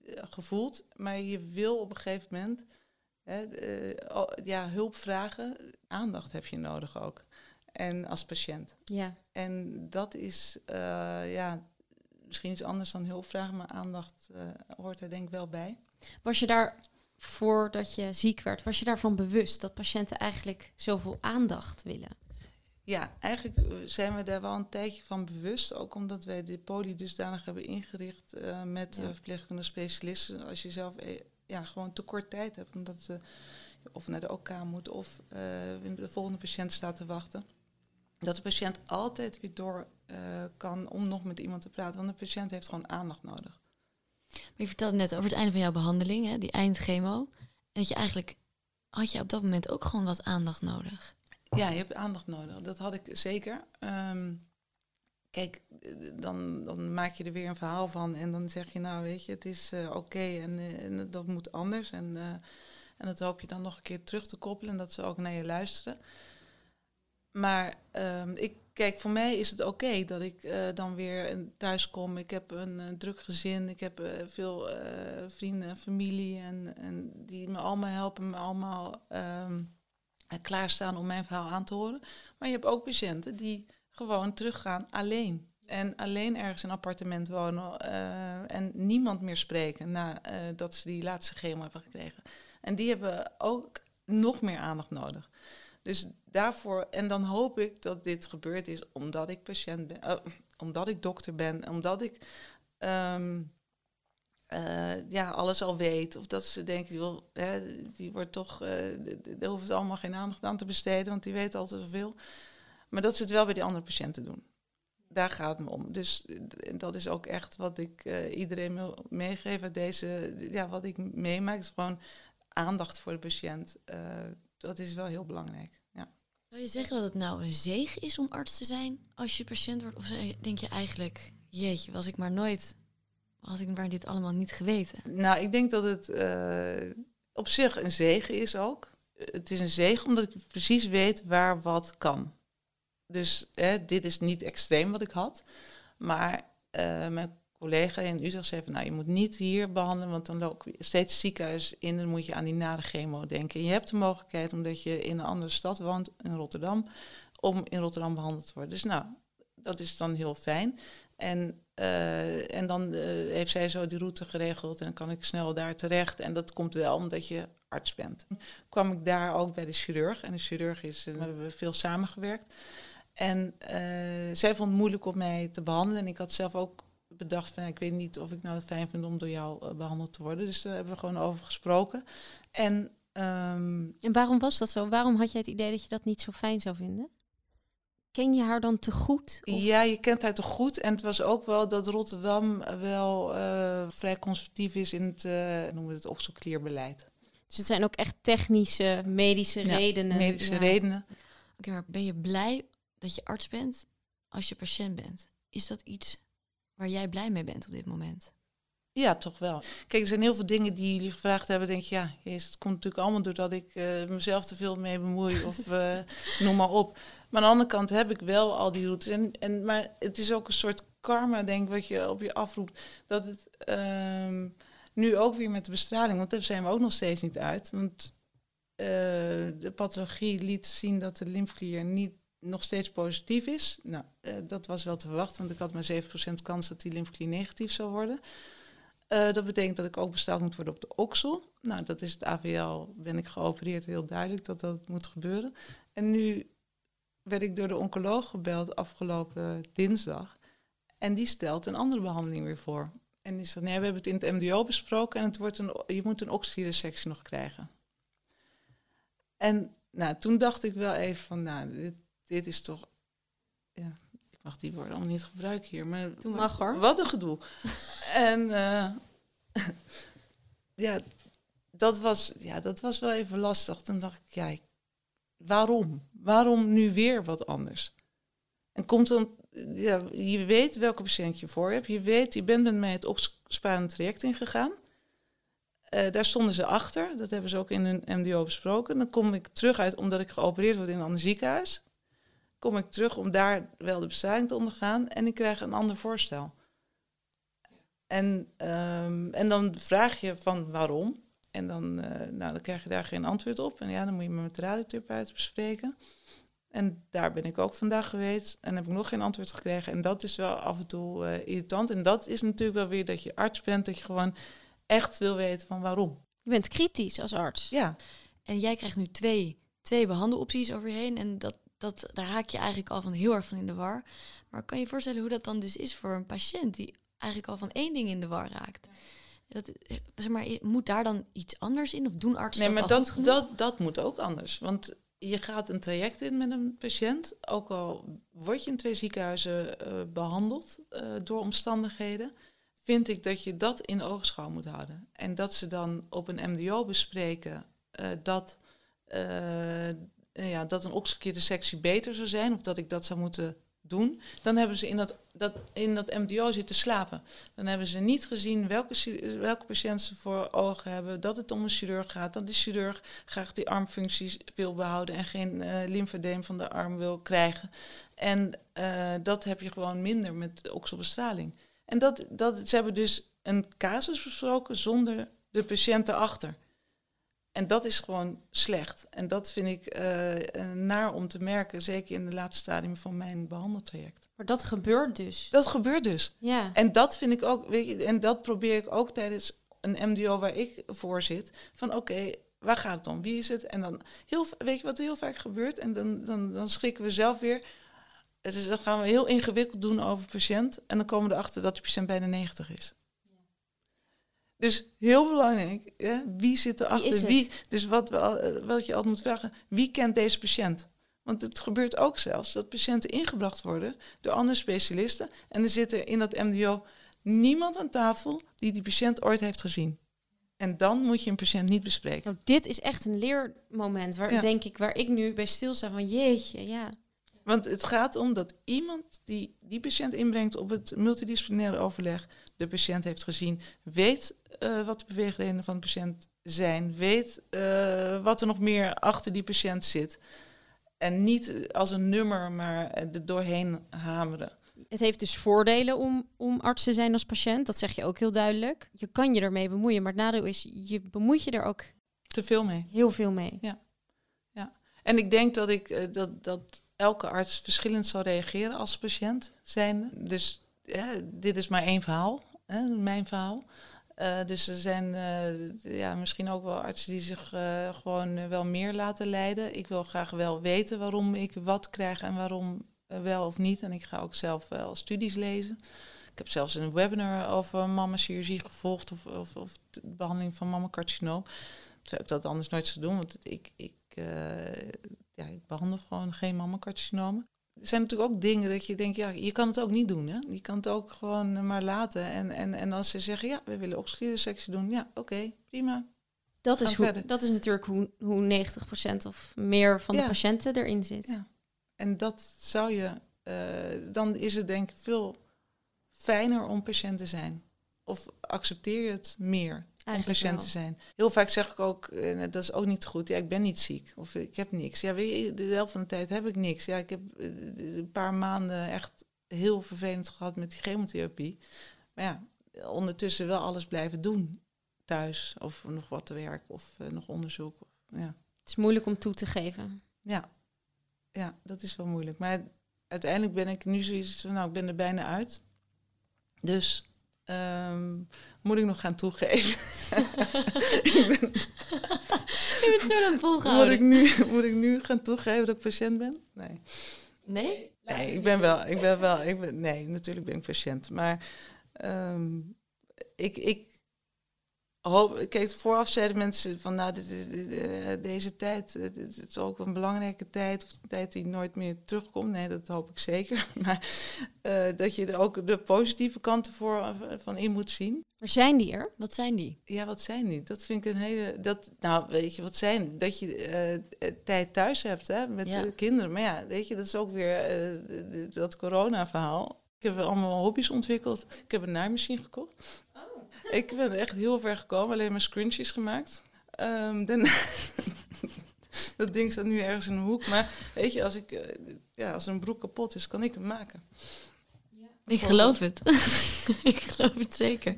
S4: gevoeld. Maar je wil op een gegeven moment hè, ja, hulp vragen. Aandacht heb je nodig ook. En als patiënt.
S3: Ja.
S4: En dat is ja, misschien iets anders dan hulp vragen, maar aandacht hoort er denk ik wel bij.
S3: Was je daar voordat je ziek werd, was je daarvan bewust dat patiënten eigenlijk zoveel aandacht willen?
S4: Ja, eigenlijk zijn we daar wel een tijdje van bewust. Ook omdat wij de poli dusdanig hebben ingericht uh, met ja. verpleegkundige specialisten. Als je zelf e ja, gewoon te kort tijd hebt, omdat ze of naar de OK moet of uh, de volgende patiënt staat te wachten. Dat de patiënt altijd weer door kan om nog met iemand te praten. Want de patiënt heeft gewoon aandacht nodig.
S2: Maar je vertelde net over het einde van jouw behandeling, hè, die eindchemo. En dat je eigenlijk, had je op dat moment ook gewoon wat aandacht nodig?
S4: Ja, je hebt aandacht nodig. Dat had ik zeker. Um, kijk, dan, dan maak je er weer een verhaal van en dan zeg je, nou weet je, het is uh, oké en, uh, en, dat moet anders. En, uh, en dat hoop je dan nog een keer terug te koppelen en dat ze ook naar je luisteren. Maar um, ik kijk, voor mij is het oké dat ik dan weer thuis kom. Ik heb een druk gezin, ik heb veel vrienden en familie en, en die me allemaal helpen, me allemaal um, klaarstaan om mijn verhaal aan te horen. Maar je hebt ook patiënten die gewoon teruggaan alleen. En alleen ergens in een appartement wonen en niemand meer spreken nadat ze die laatste chemo hebben gekregen. En die hebben ook nog meer aandacht nodig. Dus daarvoor, en dan hoop ik dat dit gebeurd is omdat ik patiënt ben, uh, omdat ik dokter ben, omdat ik uh, ja, alles al weet. Of dat ze denken, joh, hè, die wordt toch, daar hoeft allemaal geen aandacht aan te besteden, want die weet altijd zoveel. Maar dat ze het wel bij die andere patiënten doen. Daar gaat het me om. Dus dat is ook echt wat ik uh, iedereen wil meegeven. Deze, ja, wat ik meemaak, is gewoon aandacht voor de patiënt. Uh, dat is wel heel belangrijk. Ja.
S2: Zou je zeggen dat het nou een zegen is om arts te zijn als je patiënt wordt? Of denk je eigenlijk, jeetje, was ik maar nooit, had ik maar dit allemaal niet geweten?
S4: Nou, ik denk dat het uh, op zich een zegen is ook. Het is een zegen omdat ik precies weet waar wat kan. Dus hè, dit is niet extreem wat ik had. Maar uh, mijn collega in Utrecht zei van, nou, je moet niet hier behandelen, want dan loop je steeds ziekenhuis in en dan moet je aan die nare chemo denken. En je hebt de mogelijkheid, omdat je in een andere stad woont, in Rotterdam, om in Rotterdam behandeld te worden. Dus nou, dat is dan heel fijn. En, uh, en dan uh, heeft zij zo die route geregeld en dan kan ik snel daar terecht. En dat komt wel omdat je arts bent. kwam ik daar ook bij de chirurg. En de chirurg is, we hebben veel samengewerkt. En zij vond het moeilijk om mij te behandelen. En ik had zelf ook bedacht van ik weet niet of ik nou fijn vind om door jou uh, behandeld te worden. Dus daar hebben we gewoon over gesproken. En Ehm,
S3: En waarom was dat zo? Waarom had jij het idee dat je dat niet zo fijn zou vinden? Ken je haar dan te goed? Of-
S4: Ja, je kent haar toch goed. En het was ook wel dat Rotterdam wel eh, vrij conservatief is in het, eh noemen we het okselklierbeleid.
S3: Dus het zijn ook echt technische, medische
S4: Ja,
S3: redenen.
S4: Medische
S3: Ja.
S4: redenen.
S2: Oké, maar ben je blij dat je arts bent als je patiënt bent? Is dat iets waar jij blij mee bent op dit moment?
S4: Ja, toch wel. Kijk, er zijn heel veel dingen die jullie gevraagd hebben. Denk je, ja, jezus, het komt natuurlijk allemaal doordat ik eh, mezelf te veel mee bemoei of eh, noem maar op. Maar aan de andere kant heb ik wel al die routes. En, en, maar het is ook een soort karma, denk ik, wat je op je afroept. Dat het ehm, nu ook weer met de bestraling, want daar zijn we ook nog steeds niet uit. Want eh, de pathologie liet zien dat de lymfeklier niet nog steeds positief is. Nou, eh, dat was wel te verwachten, want ik had maar 7% kans dat die lymfeklier negatief zou worden. Eh, dat betekent dat ik ook bestraald moet worden op de oksel. Nou, dat is het AVL, ben ik geopereerd, heel duidelijk dat dat moet gebeuren. En nu werd ik door de oncoloog gebeld afgelopen dinsdag. En die stelt een andere behandeling weer voor. En die zegt, nee, we hebben het in het MDO besproken en het wordt een, je moet een oxyresectie nog krijgen. En nou, toen dacht ik wel even van, nou, dit is toch... Ja, ik mag die woorden allemaal niet gebruiken hier, maar
S2: Doe.
S3: Mag hoor.
S4: wat een gedoe. en eh, ja, dat was, ja, dat was wel even lastig. Toen dacht ik, ja, waarom? Waarom nu weer wat anders? En komt dan, ja, je weet welke patiënt je voor hebt. Je weet, je bent met mij het opsparende traject ingegaan. Eh daar stonden ze achter. Dat hebben ze ook in hun MDO besproken. Dan kom ik terug uit, omdat ik geopereerd word in een ander ziekenhuis. Kom ik terug om daar wel de bestraling te ondergaan. En ik krijg een ander voorstel. En, ehm, en dan vraag je van waarom. En dan, eh, nou, dan krijg je daar geen antwoord op. En ja, dan moet je met de radiotherapeut bespreken. En daar ben ik ook vandaag geweest. En heb ik nog geen antwoord gekregen. En dat is wel af en toe eh, irritant. En dat is natuurlijk wel weer dat je arts bent. Dat je gewoon echt wil weten van waarom.
S3: Je bent kritisch als arts.
S4: Ja,
S2: En jij krijgt nu twee, twee behandelopties over je heen. En dat, dat, daar raak je eigenlijk al van heel erg van in de war. Maar kan je je voorstellen hoe dat dan dus is voor een patiënt die eigenlijk al van één ding in de war raakt? Dat, zeg maar, moet daar dan iets anders in? Of doen artsen
S4: nee,
S2: dat
S4: maar
S2: al
S4: dat, dat, dat moet ook anders. Want je gaat een traject in met een patiënt. Ook al word je in twee ziekenhuizen eh, behandeld eh, door omstandigheden. Vind ik dat je dat in oogschouw moet houden. En dat ze dan op een MDO bespreken eh, dat, eh, ja, dat een oxykeerde sectie beter zou zijn. Of dat ik dat zou moeten doen. Dan hebben ze in dat, dat, in dat MDO zitten slapen. Dan hebben ze niet gezien welke, welke patiënt ze voor ogen hebben. Dat het om een chirurg gaat. Dat de chirurg graag die armfuncties wil behouden. En geen lymfedeem van de arm wil krijgen. En eh, dat heb je gewoon minder met okselbestraling. En dat, dat, ze hebben dus een casus besproken zonder de patiënt erachter. En dat is gewoon slecht. En dat vind ik eh, naar om te merken, zeker in de laatste stadium van mijn behandeltraject.
S3: Maar dat gebeurt dus.
S4: Dat gebeurt dus.
S3: Ja.
S4: En dat vind ik ook, weet je, en dat probeer ik ook tijdens een MDO waar ik voor zit. Van oké, waar gaat het om? Wie is het? En dan, heel, weet je wat heel vaak gebeurt? En dan, dan, dan schrikken we zelf weer. Het is, dan gaan we heel ingewikkeld doen over patiënt. En dan komen we erachter dat de patiënt bijna 90 is. Dus heel belangrijk, hè? wie zit erachter?
S3: het?
S4: Wie, dus wat, we, al- eh, wat je altijd moet vragen, wie kent deze patiënt? Want het gebeurt ook zelfs dat patiënten ingebracht worden door andere specialisten. En er zit er in dat MDO niemand aan tafel die die patiënt ooit heeft gezien. En dan moet je een patiënt niet bespreken.
S3: Nou, dit is echt een leermoment waar
S4: Ja.
S3: denk ik waar ik nu bij stilsta van jeetje, ja.
S4: Want het gaat om dat iemand die die patiënt inbrengt op het multidisciplinaire overleg, de patiënt heeft gezien, weet eh, wat de beweegredenen van de patiënt zijn, weet eh, wat er nog meer achter die patiënt zit. En niet als een nummer, maar er doorheen hameren.
S3: Het heeft dus voordelen om, om arts te zijn als patiënt. Dat zeg je ook heel duidelijk. Je kan je ermee bemoeien, maar het nadeel is, je bemoeit je er ook
S4: Te veel mee.
S3: heel veel mee.
S4: En ik denk dat, ik, eh, dat, dat elke arts verschillend zal reageren als patiënt zijn. Dus dit is maar één verhaal, hè, mijn verhaal. Eh, dus er zijn eh, ja, misschien ook wel artsen die zich eh, gewoon wel meer laten leiden. Ik wil graag wel weten waarom ik wat krijg en waarom wel of niet. En ik ga ook zelf wel studies lezen. Ik heb zelfs een webinar over mama-chirurgie gevolgd of, of, de behandeling van mammacarcinoom. zou ik dat anders nooit zou doen, want ik, ik, ja, ik behandel gewoon geen mammacarcinomen. Er zijn natuurlijk ook dingen dat je denkt, ja, je kan het ook niet doen. Hè? Je kan het ook gewoon maar laten. En, en, en als ze zeggen, ja, we willen oxygenesectie doen, ja, oké, prima.
S3: Dat is, hoe, dat is natuurlijk hoe, hoe 90% of meer van de patiënten erin zit.
S4: Ja. En dat zou je, eh, dan is het denk ik veel fijner om patiënt te zijn. Of accepteer je het meer om
S3: Eigenlijk
S4: patiënt te zijn. Heel vaak zeg ik ook, eh, dat is ook niet goed, ja, ik ben niet ziek. Of ik heb niks. Ja, weet je, de helft van de tijd heb ik niks. Ja, ik heb eh, een paar maanden echt heel vervelend gehad met die chemotherapie. Maar ja, ondertussen wel alles blijven doen thuis. Of nog wat te werk of eh, nog onderzoek. Of, ja.
S3: Het is moeilijk om toe te geven.
S4: Ja. ja, dat is wel moeilijk. Maar uiteindelijk ben ik nu zoiets van, nou, ik ben er bijna uit. Dus ehm, moet ik nog gaan toegeven. ik ben,
S2: Je bent zo lang
S4: moet,
S2: volgehouden.
S4: ik nu, moet ik nu gaan toegeven dat ik patiënt ben? Nee.
S2: Nee?
S4: Nee, ik ben wel, ik ben wel, ik ben, nee, natuurlijk ben ik patiënt. Maar ehm, ik, ik hoop, kijk, vooraf zeiden mensen van, nou, dit is, dit, eh, deze tijd, dit is ook een belangrijke tijd, of een tijd die nooit meer terugkomt. Nee, dat hoop ik zeker. Maar eh, dat je er ook de positieve kanten voor, eh, van in moet zien.
S3: Maar zijn die er?
S2: Wat zijn die?
S4: Ja, wat zijn die? Dat vind ik een hele. Dat, nou, weet je, wat zijn? Dat je tijd thuis hebt hè, met
S2: Ja.
S4: de kinderen. Maar ja, weet je, dat is ook weer dat corona-verhaal. Ik heb allemaal hobby's ontwikkeld. Ik heb een naaimachine gekocht. Ik ben echt heel ver gekomen, alleen maar scrunchies gemaakt. Ehm, daarna- dat ding staat nu ergens in een hoek. Maar weet je, als, ik, eh, ja, als een broek kapot is, kan ik hem maken.
S2: Ik geloof het. ik geloof het zeker.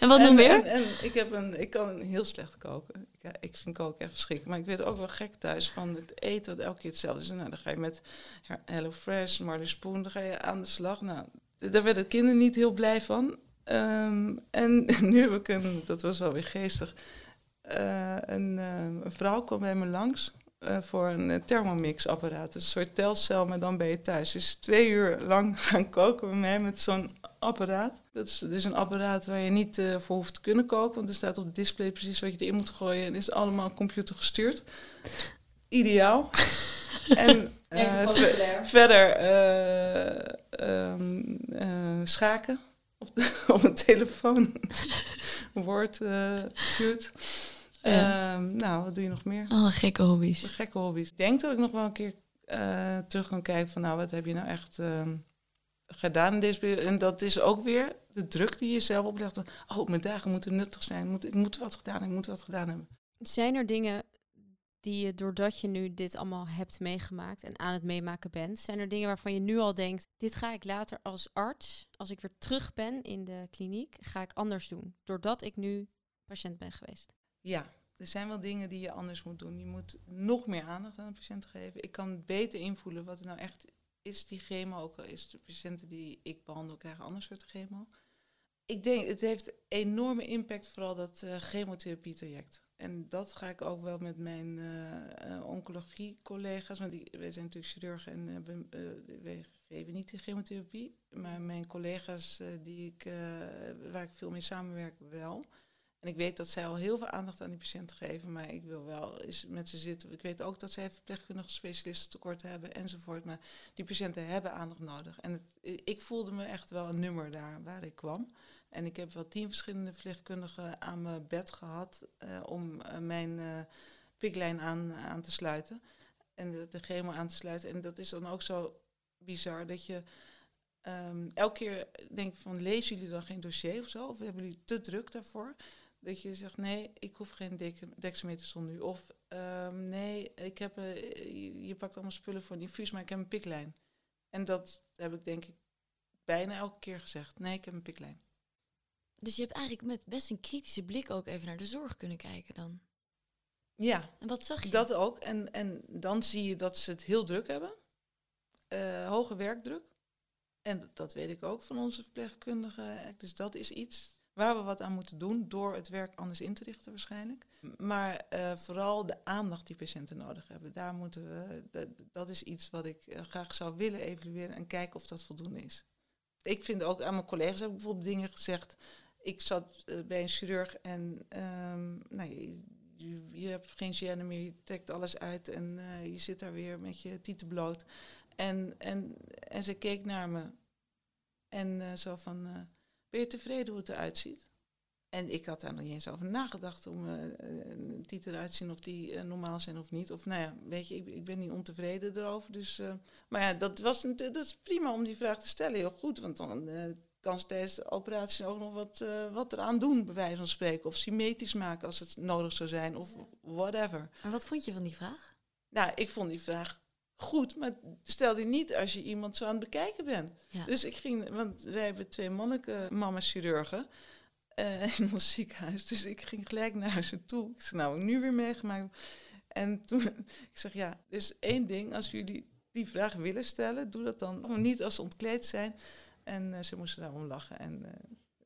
S2: En wat nog
S4: en,
S2: meer?
S4: En, en ik, heb een, ik kan heel slecht koken. Ik, ja, ik vind koken echt verschrikkelijk. Maar ik weet ook wel gek thuis van het eten wat elke keer hetzelfde is. Nou, dan ga je met Hello Fresh, Marley Spoon, dan ga je aan de slag. Nou, daar werden de kinderen niet heel blij van. Ehm, en nu heb ik een, dat was wel weer geestig, Eh, een, ehm, een vrouw kwam bij me langs eh, voor een eh, Thermomix-apparaat. Dus een soort telcel, maar dan ben je thuis. Dus twee uur lang gaan koken bij mij met zo'n apparaat. Dat is dus een apparaat waar je niet voor hoeft te kunnen koken, want er staat op het display precies wat je erin moet gooien en is allemaal computergestuurd. Ideaal. en ver- verder eh, ehm, eh, schaken op, de, op mijn telefoon. Word, eh.
S2: Ja.
S4: Ehm, nou, wat doe je nog meer?
S2: Alle gekke hobby's.
S4: Gekke hobby's. Ik denk dat ik nog wel een keer eh, terug kan kijken van nou, wat heb je nou echt ehm, gedaan in deze periode. En dat is ook weer de druk die je zelf oplegt. van, Oh, mijn dagen moeten nuttig zijn. Ik moet, ik moet wat gedaan hebben. Ik moet wat gedaan hebben.
S3: Zijn er dingen die je, doordat je nu dit allemaal hebt meegemaakt en aan het meemaken bent, zijn er dingen waarvan je nu al denkt, dit ga ik later als arts, als ik weer terug ben in de kliniek, ga ik anders doen, doordat ik nu patiënt ben geweest?
S4: Ja, er zijn wel dingen die je anders moet doen. Je moet nog meer aandacht aan de patiënt geven. Ik kan beter invoelen wat er nou echt is, die chemo. Ook al is de patiënten die ik behandel krijgen ander soort chemo. Ik denk, het heeft enorme impact, vooral dat eh chemotherapie-traject. En dat ga ik ook wel met mijn eh, oncologie-collega's, want die, wij zijn natuurlijk chirurgen en eh, wij geven niet de chemotherapie. Maar mijn collega's die ik, waar ik veel mee samenwerk, wel. En ik weet dat zij al heel veel aandacht aan die patiënten geven, maar ik wil wel eens met ze zitten. Ik weet ook dat zij verpleegkundige specialisten tekort hebben enzovoort. Maar die patiënten hebben aandacht nodig. En ik voelde me echt wel een nummer daar waar ik kwam. En ik heb wel tien verschillende verpleegkundigen aan mijn bed gehad eh, om eh, mijn eh, piklijn aan, aan te sluiten. En de, de chemo aan te sluiten. En dat is dan ook zo bizar dat je ehm, elke keer denkt van lezen jullie dan geen dossier of zo? Of hebben jullie te druk daarvoor? Dat je zegt, nee, ik hoef geen dek- dexamethason nu. Of ehm, nee, ik heb, je, je pakt allemaal spullen voor een infuus, maar ik heb een piklijn. En dat heb ik denk ik bijna elke keer gezegd. Nee, ik heb een piklijn.
S2: Dus je hebt eigenlijk met best een kritische blik ook even naar de zorg kunnen kijken dan.
S4: Ja,
S2: En wat zag je?
S4: dat ook. En, en dan zie je dat ze het heel druk hebben. Eh, hoge werkdruk. En dat, weet ik ook van onze verpleegkundigen. Dus dat is iets waar we wat aan moeten doen door het werk anders in te richten waarschijnlijk. Maar eh, vooral de aandacht die patiënten nodig hebben. Daar moeten we, dat, dat is iets wat ik eh, graag zou willen evalueren en kijken of dat voldoende is. Ik vind ook aan mijn collega's heb ik bijvoorbeeld dingen gezegd. Ik zat eh, bij een chirurg en ehm, nou, je, je, hebt geen gêne meer, je trekt alles uit en eh, je zit daar weer met je tieten bloot. En, en, en ze keek naar me en eh, zo van, ben je tevreden hoe het eruit ziet? En ik had daar nog niet eens over nagedacht om uh, die eruit zien of die normaal zijn of niet. Of nou ja, weet je, ik, ik ben niet ontevreden erover. Dus, maar ja, dat, was, dat is prima om die vraag te stellen, heel goed. Want dan kan ze tijdens de operatie ook nog wat, uh, wat eraan doen, bij wijze van spreken. Of symmetrisch maken als het nodig zou zijn, of whatever.
S2: Maar wat vond je van die vraag?
S4: Nou, ik vond die vraag goed, maar stel die niet als je iemand zo aan het bekijken bent.
S2: Ja.
S4: Dus ik ging, want wij hebben twee monniken, mama chirurgen. eh, in ons ziekenhuis. Dus ik ging gelijk naar ze toe. Ik zei, nou, nu weer meegemaakt. En toen, ik zeg, ja, dus één ding, als jullie die vraag willen stellen, doe dat dan. Maar niet als ze ontkleed zijn. En eh, ze moesten daarom lachen. En eh,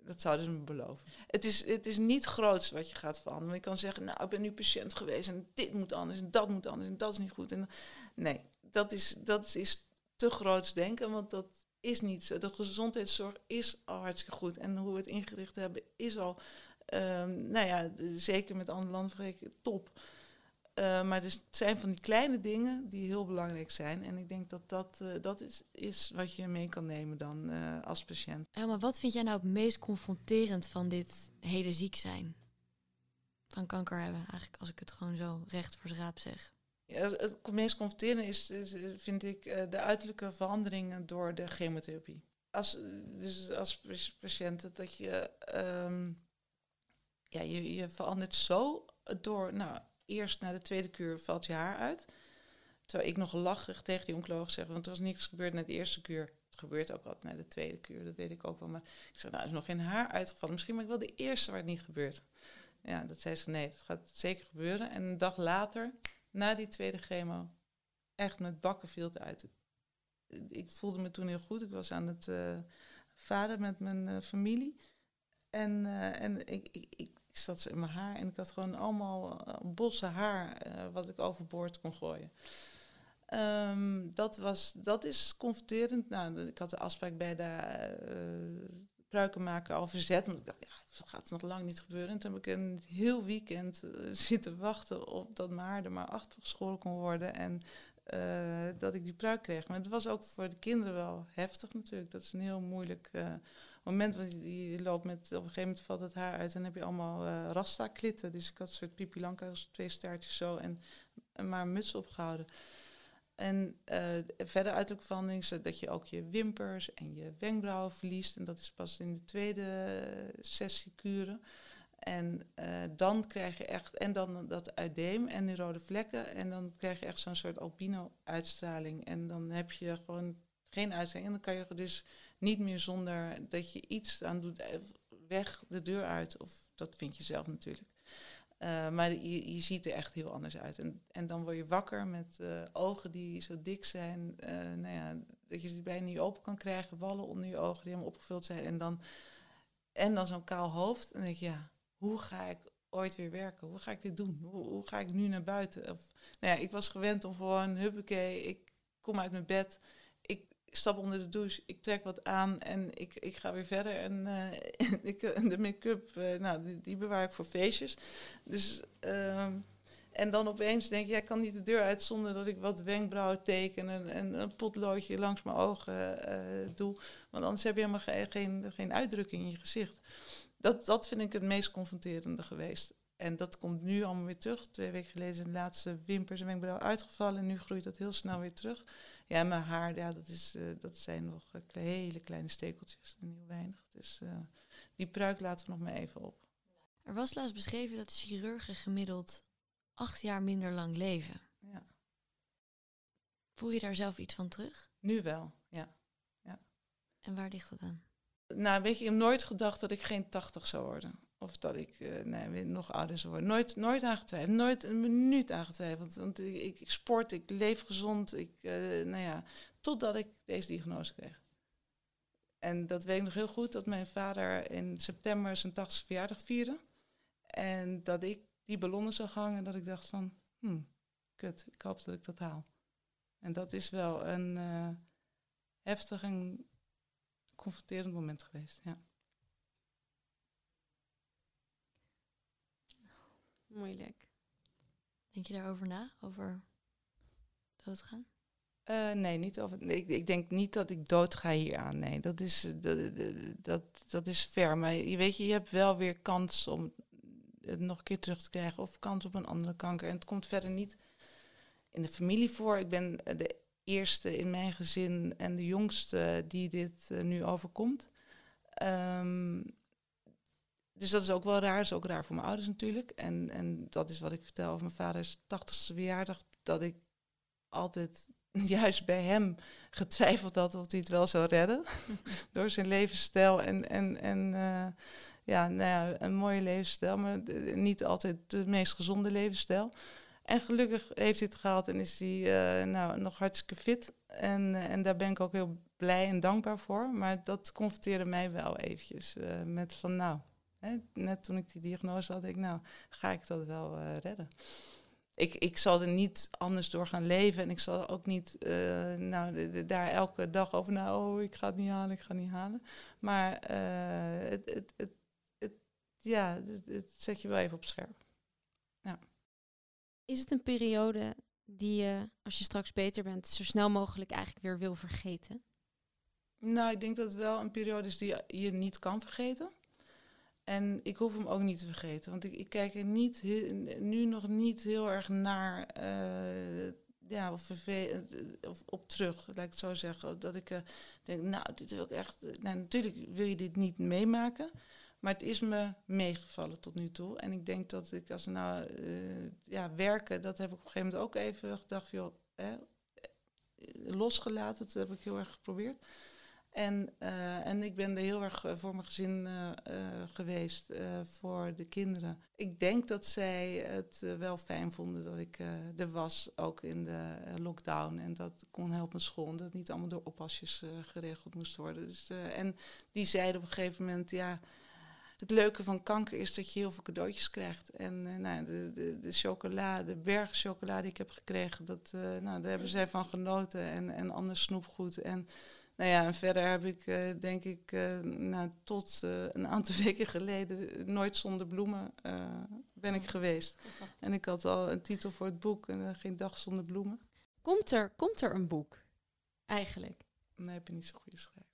S4: dat zouden ze me beloven. Het is, het is niet groots wat je gaat veranderen. Je kan zeggen, nou, ik ben nu patiënt geweest en dit moet anders en dat moet anders en dat is niet goed. En, nee, dat is, dat is te groots denken, want dat is niet zo. De gezondheidszorg is al hartstikke goed. En hoe we het ingericht hebben is al, um, nou ja, zeker met andere landen vergeleken, top. Uh, maar er zijn van die kleine dingen die heel belangrijk zijn. En ik denk dat dat, uh, dat is, is wat je mee kan nemen dan uh, als patiënt.
S2: Ja, maar wat vind jij nou het meest confronterend van dit hele ziek zijn? Van kanker hebben, eigenlijk als ik het gewoon zo recht voor raap zeg.
S4: Ja, het meest confronterende is, is vind ik, de uiterlijke veranderingen door de chemotherapie. Als, dus als patiënt dat je, um, ja, je, je verandert zo door, nou, eerst na de tweede kuur valt je haar uit. Terwijl ik nog lachig tegen die oncoloog zeg, want er was niks gebeurd na de eerste kuur. Het gebeurt ook altijd na de tweede kuur, dat weet ik ook wel. Maar ik zeg, nou, is nog geen haar uitgevallen. Misschien ben ik wel de eerste waar het niet gebeurt. Ja, dat zei ze, nee, dat gaat zeker gebeuren. En een dag later, na die tweede chemo, echt met bakken viel het uit. Ik voelde me toen heel goed. Ik was aan het uh, vader met mijn uh, familie. En, uh, en ik, ik, ik ik zat ze in mijn haar en ik had gewoon allemaal uh, bossen haar uh, wat ik overboord kon gooien. Um, dat, was, dat is confronterend. Nou, ik had de afspraak bij de uh, pruikenmaker al verzet. Want ik dacht, ja, dat gaat nog lang niet gebeuren. En toen heb ik een heel weekend zitten wachten op dat mijn haar er maar achter geschoren kon worden. En dat ik die pruik kreeg. Maar het was ook voor de kinderen wel heftig natuurlijk. Dat is een heel moeilijk moment, want je, loopt met, op een gegeven moment valt het haar uit en heb je allemaal uh, rasta-klitten. Dus ik had een soort pipi twee staartjes zo en, maar een muts opgehouden. En uh, verder uiterlijk verandering dat je ook je wimpers en je wenkbrauwen verliest. En dat is pas in de tweede sessie kuren. En dan krijg je echt, en dan dat uideem en die rode vlekken. En dan krijg je echt zo'n soort albino-uitstraling. En dan heb je gewoon geen uitstraling. En dan kan je dus niet meer zonder dat je iets aan doet, weg de deur uit. Of dat vind je zelf natuurlijk. Uh, maar je, je ziet er echt heel anders uit. En, en dan word je wakker met uh, ogen die zo dik zijn. Nou ja, dat je ze bijna niet open kan krijgen. Wallen onder je ogen die helemaal opgevuld zijn. En dan, en dan zo'n kaal hoofd. En dan denk je, ja, hoe ga ik ooit weer werken? Hoe ga ik dit doen? Hoe, hoe ga ik nu naar buiten? Of, nou ja, ik was gewend om gewoon, huppakee, ik kom uit mijn bed ik stap onder de douche, ik trek wat aan en ik, ik ga weer verder. En uh, ik, de make-up, uh, nou, die, die, bewaar ik voor feestjes. Dus, uh, en dan opeens denk je, ja, ik kan niet de deur uit zonder dat ik wat wenkbrauwen teken en, en een potloodje langs mijn ogen uh, doe. Want anders heb je helemaal geen, geen, geen uitdrukking in je gezicht. Dat, dat vind ik het meest confronterende geweest. En dat komt nu allemaal weer terug. Twee weken geleden zijn de laatste wimpers en wenkbrauwen uitgevallen. En nu groeit dat heel snel weer terug. Ja, mijn haar, ja, dat, is, uh, dat zijn nog uh, hele kleine stekeltjes. En heel weinig. Dus uh, die pruik laten we nog maar even op.
S2: Er was laatst beschreven dat chirurgen gemiddeld acht jaar minder lang leven.
S4: Ja.
S2: Voel je daar zelf iets van terug?
S4: Nu wel, ja. ja.
S2: En waar ligt dat aan?
S4: Nou, weet je, ik heb nooit gedacht dat ik geen tachtig zou worden. Of dat ik nee, nog ouder zou worden. Nooit, nooit aangetwijfeld. Nooit een minuut aangetwijfeld. Want ik, ik sport, ik leef gezond. Ik, uh, nou ja, totdat ik deze diagnose kreeg. En dat weet ik nog heel goed, dat mijn vader in september zijn 80ste verjaardag vierde. En dat ik die ballonnen zag hangen en dat ik dacht van, hmm, kut, ik hoop dat ik dat haal. En dat is wel een uh, heftig en confronterend moment geweest, ja.
S3: Moeilijk.
S2: Denk je daarover na? Over doodgaan?
S4: Uh, nee, niet over. Nee, ik, ik, denk niet dat ik dood ga hier aan. Nee, dat is, eh, dat, dat, dat is ver. Maar je weet je, je hebt wel weer kans om het nog een keer terug te krijgen. Of kans op een andere kanker. En het komt verder niet in de familie voor. Ik ben de eerste in mijn gezin en de jongste die dit uh, nu overkomt. Um, dus dat is ook wel raar. Dat is ook raar voor mijn ouders natuurlijk. En, en dat is wat ik vertel over mijn vaders 80ste verjaardag. Dat ik altijd juist bij hem getwijfeld had of hij het wel zou redden. Door zijn levensstijl en, en, en uh, ja, nou ja, een mooie levensstijl, maar niet altijd de meest gezonde levensstijl. En gelukkig heeft hij het gehaald en is hij uh, nou, nog hartstikke fit. En, uh, en daar ben ik ook heel blij en dankbaar voor. Maar dat confronteerde mij wel eventjes met van nou, hè, net toen ik die diagnose had, ik nou, ga ik dat wel redden? ik, ik zal er niet anders door gaan leven. En ik zal ook niet uh, nou, de, de, daar elke dag over nou, oh, ik ga het niet halen, ik ga het niet halen. Maar uh, het, het, het, het, ja, het, zet je wel even op scherp. Ja.
S3: Is het een periode die je, als je straks beter bent, zo snel mogelijk eigenlijk weer wil vergeten?
S4: Nou, ik denk dat het wel een periode is die je niet kan vergeten. En ik hoef hem ook niet te vergeten, want ik, ik kijk er niet nu nog niet heel erg naar uh, ja, of, of op terug, laat ik het zo zeggen. Dat ik uh, denk, nou, dit wil ik echt. Nou, natuurlijk wil je dit niet meemaken, maar het is me meegevallen tot nu toe. En ik denk dat ik als nou ja, werken, dat heb ik op een gegeven moment ook even gedacht, joh, losgelaten. Dat heb ik heel erg geprobeerd. En, uh, en ik ben er heel erg eh, voor mijn gezin uh, geweest, voor de kinderen. Ik denk dat zij het wel fijn vonden dat ik er was, ook in de lockdown. En dat kon helpen school, dat niet allemaal door oppasjes geregeld moest worden. Dus, en die zeiden op een gegeven moment, ja, het leuke van kanker is dat je heel veel cadeautjes krijgt. En nou, de, de, de chocola, de berg chocolade die ik heb gekregen, dat, nou, daar hebben zij van genoten. En, en ander snoepgoed. En nou ja, en verder heb ik uh, denk ik uh, nou, tot uh, een aantal weken geleden nooit zonder bloemen ben ik geweest. En ik had al een titel voor het boek en geen dag zonder bloemen.
S3: Komt er, komt er een boek eigenlijk?
S4: Nee, heb je niet zo'n goede schrijver.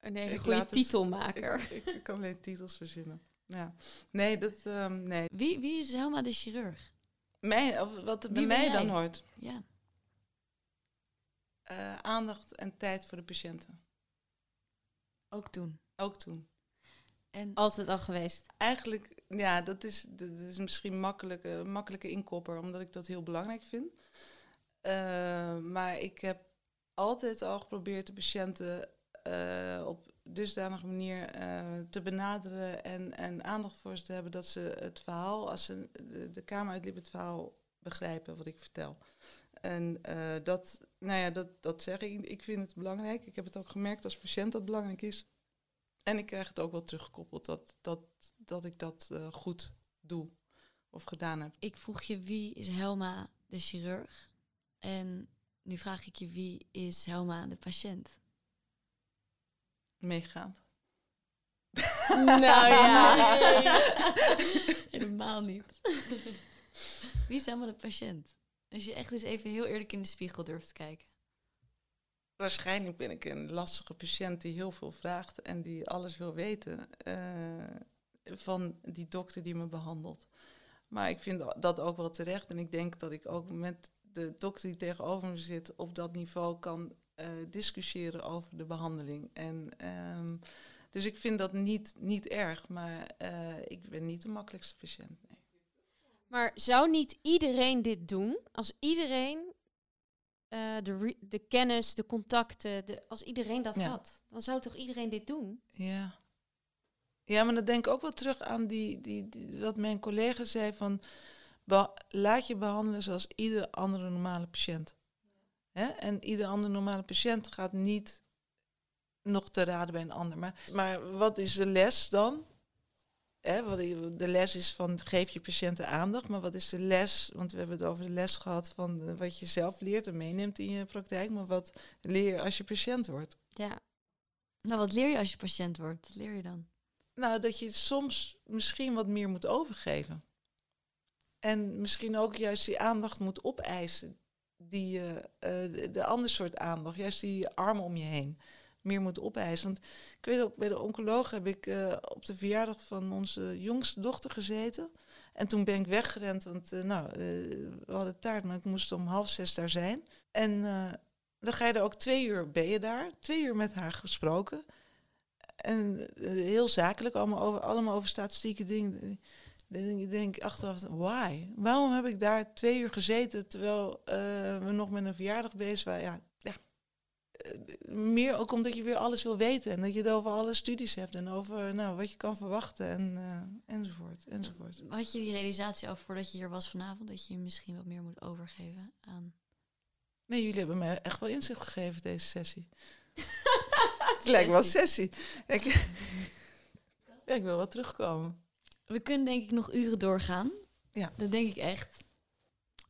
S3: Een hele goede titelmaker.
S4: Ik, ik, kan alleen titels verzinnen. Ja. Nee, dat, um, nee.
S2: Wie, wie is Helma de chirurg?
S4: Mij, of wat bij mij dan hoort.
S2: Ja.
S4: Uh, aandacht en tijd voor de patiënten.
S2: Ook toen?
S4: Ook toen.
S3: En altijd al geweest?
S4: Eigenlijk, ja, dat is, dat is misschien makkelijke, makkelijke inkopper, omdat ik dat heel belangrijk vind. Uh, maar ik heb altijd al geprobeerd de patiënten uh, op dusdanige manier te benaderen en, en aandacht voor ze te hebben dat ze het verhaal, als ze de, de kamer uitliepen, het verhaal begrijpen wat ik vertel. En uh, dat, nou ja, dat, dat zeg ik. Ik vind het belangrijk. Ik heb het ook gemerkt als patiënt dat het belangrijk is. En ik krijg het ook wel teruggekoppeld dat, dat, dat ik dat uh, goed doe of gedaan heb.
S2: Ik vroeg je wie is Helma de chirurg? En nu vraag ik je wie is Helma de patiënt?
S4: Meegaand.
S2: nou ja. Helemaal niet. wie is Helma de patiënt? Als je echt eens even heel eerlijk in de spiegel durft te kijken.
S4: Waarschijnlijk ben ik een lastige patiënt die heel veel vraagt en die alles wil weten uh, van die dokter die me behandelt. Maar ik vind dat ook wel terecht en ik denk dat ik ook met de dokter die tegenover me zit op dat niveau kan uh, discussiëren over de behandeling. En, um, dus ik vind dat niet, niet erg, maar uh, ik ben niet de makkelijkste patiënt.
S3: Maar zou niet iedereen dit doen? Als iedereen uh, de, de kennis, de contacten, de, als iedereen dat ja. had, dan zou toch iedereen dit doen?
S4: Ja. Ja, maar dan denk ik ook wel terug aan die, die, die wat mijn collega zei van laat je behandelen zoals iedere andere normale patiënt. Hè? En iedere andere normale patiënt gaat niet nog te raden bij een ander. Maar, maar wat is de les dan? Hè, de les is van geef je patiënten aandacht, maar wat is de les? Want we hebben het over de les gehad van wat je zelf leert en meeneemt in je praktijk, maar wat leer je als je patiënt wordt?
S2: Ja. Nou, wat leer je als je patiënt wordt? Wat leer je dan?
S4: Nou, dat je soms misschien wat meer moet overgeven. En misschien ook juist die aandacht moet opeisen. Die, uh, de, de ander soort aandacht, juist die armen om je heen meer moet opeisen. Want ik weet ook, bij de oncoloog heb ik uh, op de verjaardag van onze jongste dochter gezeten. En toen ben ik weggerend, want uh, nou, uh, we hadden taart, maar ik moest om half zes daar zijn. En dan ga je er ook twee uur, ben je daar, twee uur met haar gesproken. En heel zakelijk, allemaal over, allemaal over statistieke dingen. Ik denk achteraf, why? Waarom heb ik daar twee uur gezeten terwijl we nog met een verjaardag bezig waren? Ja, meer ook omdat je weer alles wil weten. En dat je het over alle studies hebt en over nou, wat je kan verwachten en, uh, enzovoort, enzovoort.
S2: Had je die realisatie al voordat je hier was vanavond, dat je misschien wat meer moet overgeven aan...
S4: Nee, jullie hebben mij echt wel inzicht gegeven deze sessie. het lijkt wel sessie. Ik, ja, ik wil wel terugkomen.
S2: We kunnen denk ik nog uren doorgaan.
S4: Ja.
S2: Dat denk ik echt.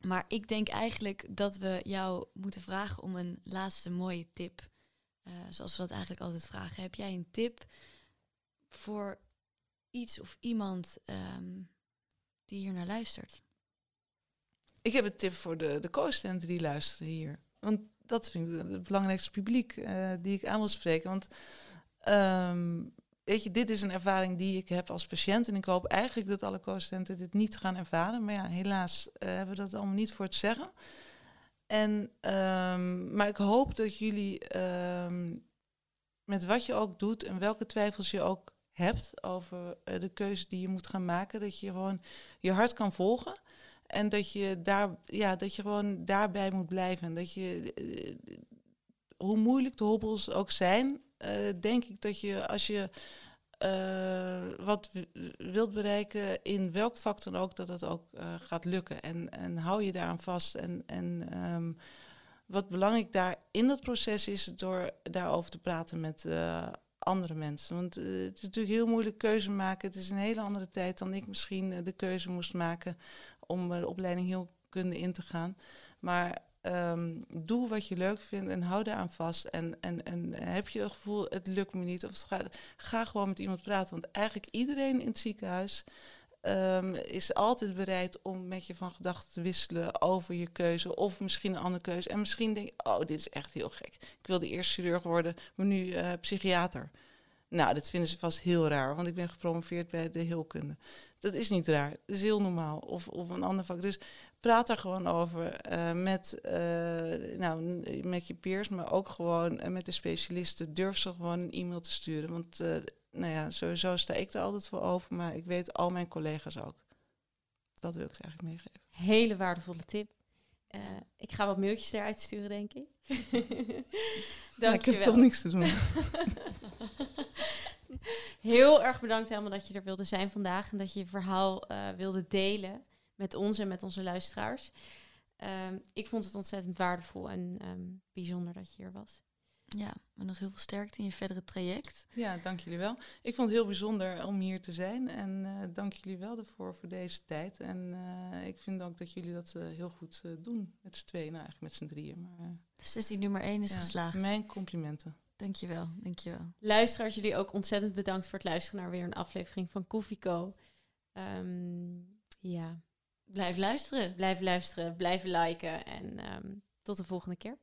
S2: Maar ik denk eigenlijk dat we jou moeten vragen om een laatste mooie tip. Uh, zoals we dat eigenlijk altijd vragen. Heb jij een tip voor iets of iemand um, die hier naar luistert?
S4: Ik heb een tip voor de, de co-studenten die luisteren hier. Want dat vind ik het belangrijkste publiek uh, die ik aan wil spreken. Want um, weet je, dit is een ervaring die ik heb als patiënt. En ik hoop eigenlijk dat alle co-studenten dit niet gaan ervaren. Maar ja, helaas uh, hebben we dat allemaal niet voor het zeggen. En, um, maar ik hoop dat jullie um, met wat je ook doet en welke twijfels je ook hebt over uh, de keuze die je moet gaan maken, dat je gewoon je hart kan volgen. En dat je, daar, ja, dat je gewoon daarbij moet blijven. En dat je, uh, hoe moeilijk de hobbels ook zijn, denk ik dat je als je uh, wat wilt bereiken, in welk vak dan ook, dat dat ook uh, gaat lukken. En, en hou je daaraan vast. En, en um, wat belangrijk daar in dat proces is, door daarover te praten met andere mensen. Want het is natuurlijk heel moeilijk keuze maken. Het is een hele andere tijd dan ik misschien de keuze moest maken om de opleiding heel kunde in te gaan. Maar Um, doe wat je leuk vindt en hou daar aan vast. En, en, en heb je het gevoel, het lukt me niet, of ga gewoon met iemand praten. Want eigenlijk iedereen in het ziekenhuis um, is altijd bereid om met je van gedachten te wisselen over je keuze. Of misschien een andere keuze. En misschien denk je, oh, dit is echt heel gek. Ik wilde eerst chirurg worden, maar nu uh, psychiater. Nou, dat vinden ze vast heel raar, want ik ben gepromoveerd bij de heelkunde. Dat is niet raar, dat is heel normaal. Of, of een ander vak. Dus praat daar gewoon over uh, met, uh, nou, met je peers, maar ook gewoon uh, met de specialisten. Durf ze gewoon een e-mail te sturen. Want nou ja, sowieso sta ik er altijd voor open, maar ik weet al mijn collega's ook. Dat wil ik eigenlijk meegeven.
S3: Hele waardevolle tip. ik ga wat mailtjes eruit sturen, denk ik.
S4: ja, ik heb toch niks te doen.
S3: Heel erg bedankt helemaal dat je er wilde zijn vandaag en dat je je verhaal wilde delen met ons en met onze luisteraars. Um, ik vond het ontzettend waardevol en um, bijzonder dat je hier was.
S2: Ja, en nog heel veel sterkte in je verdere traject.
S4: Ja, dank jullie wel. Ik vond het heel bijzonder om hier te zijn en uh, dank jullie wel ervoor voor deze tijd. En uh, ik vind ook dat jullie dat uh, heel goed doen met z'n tweeën, nou eigenlijk met z'n drieën. Maar,
S2: de sessie nummer één is
S4: ja,
S2: geslaagd.
S4: Mijn complimenten.
S2: Dankjewel, dankjewel.
S3: Luisteraars, jullie ook ontzettend bedankt voor het luisteren naar weer een aflevering van Koffieko. Um, ja.
S2: Blijf luisteren.
S3: Blijf luisteren, blijf liken en um, tot de volgende keer.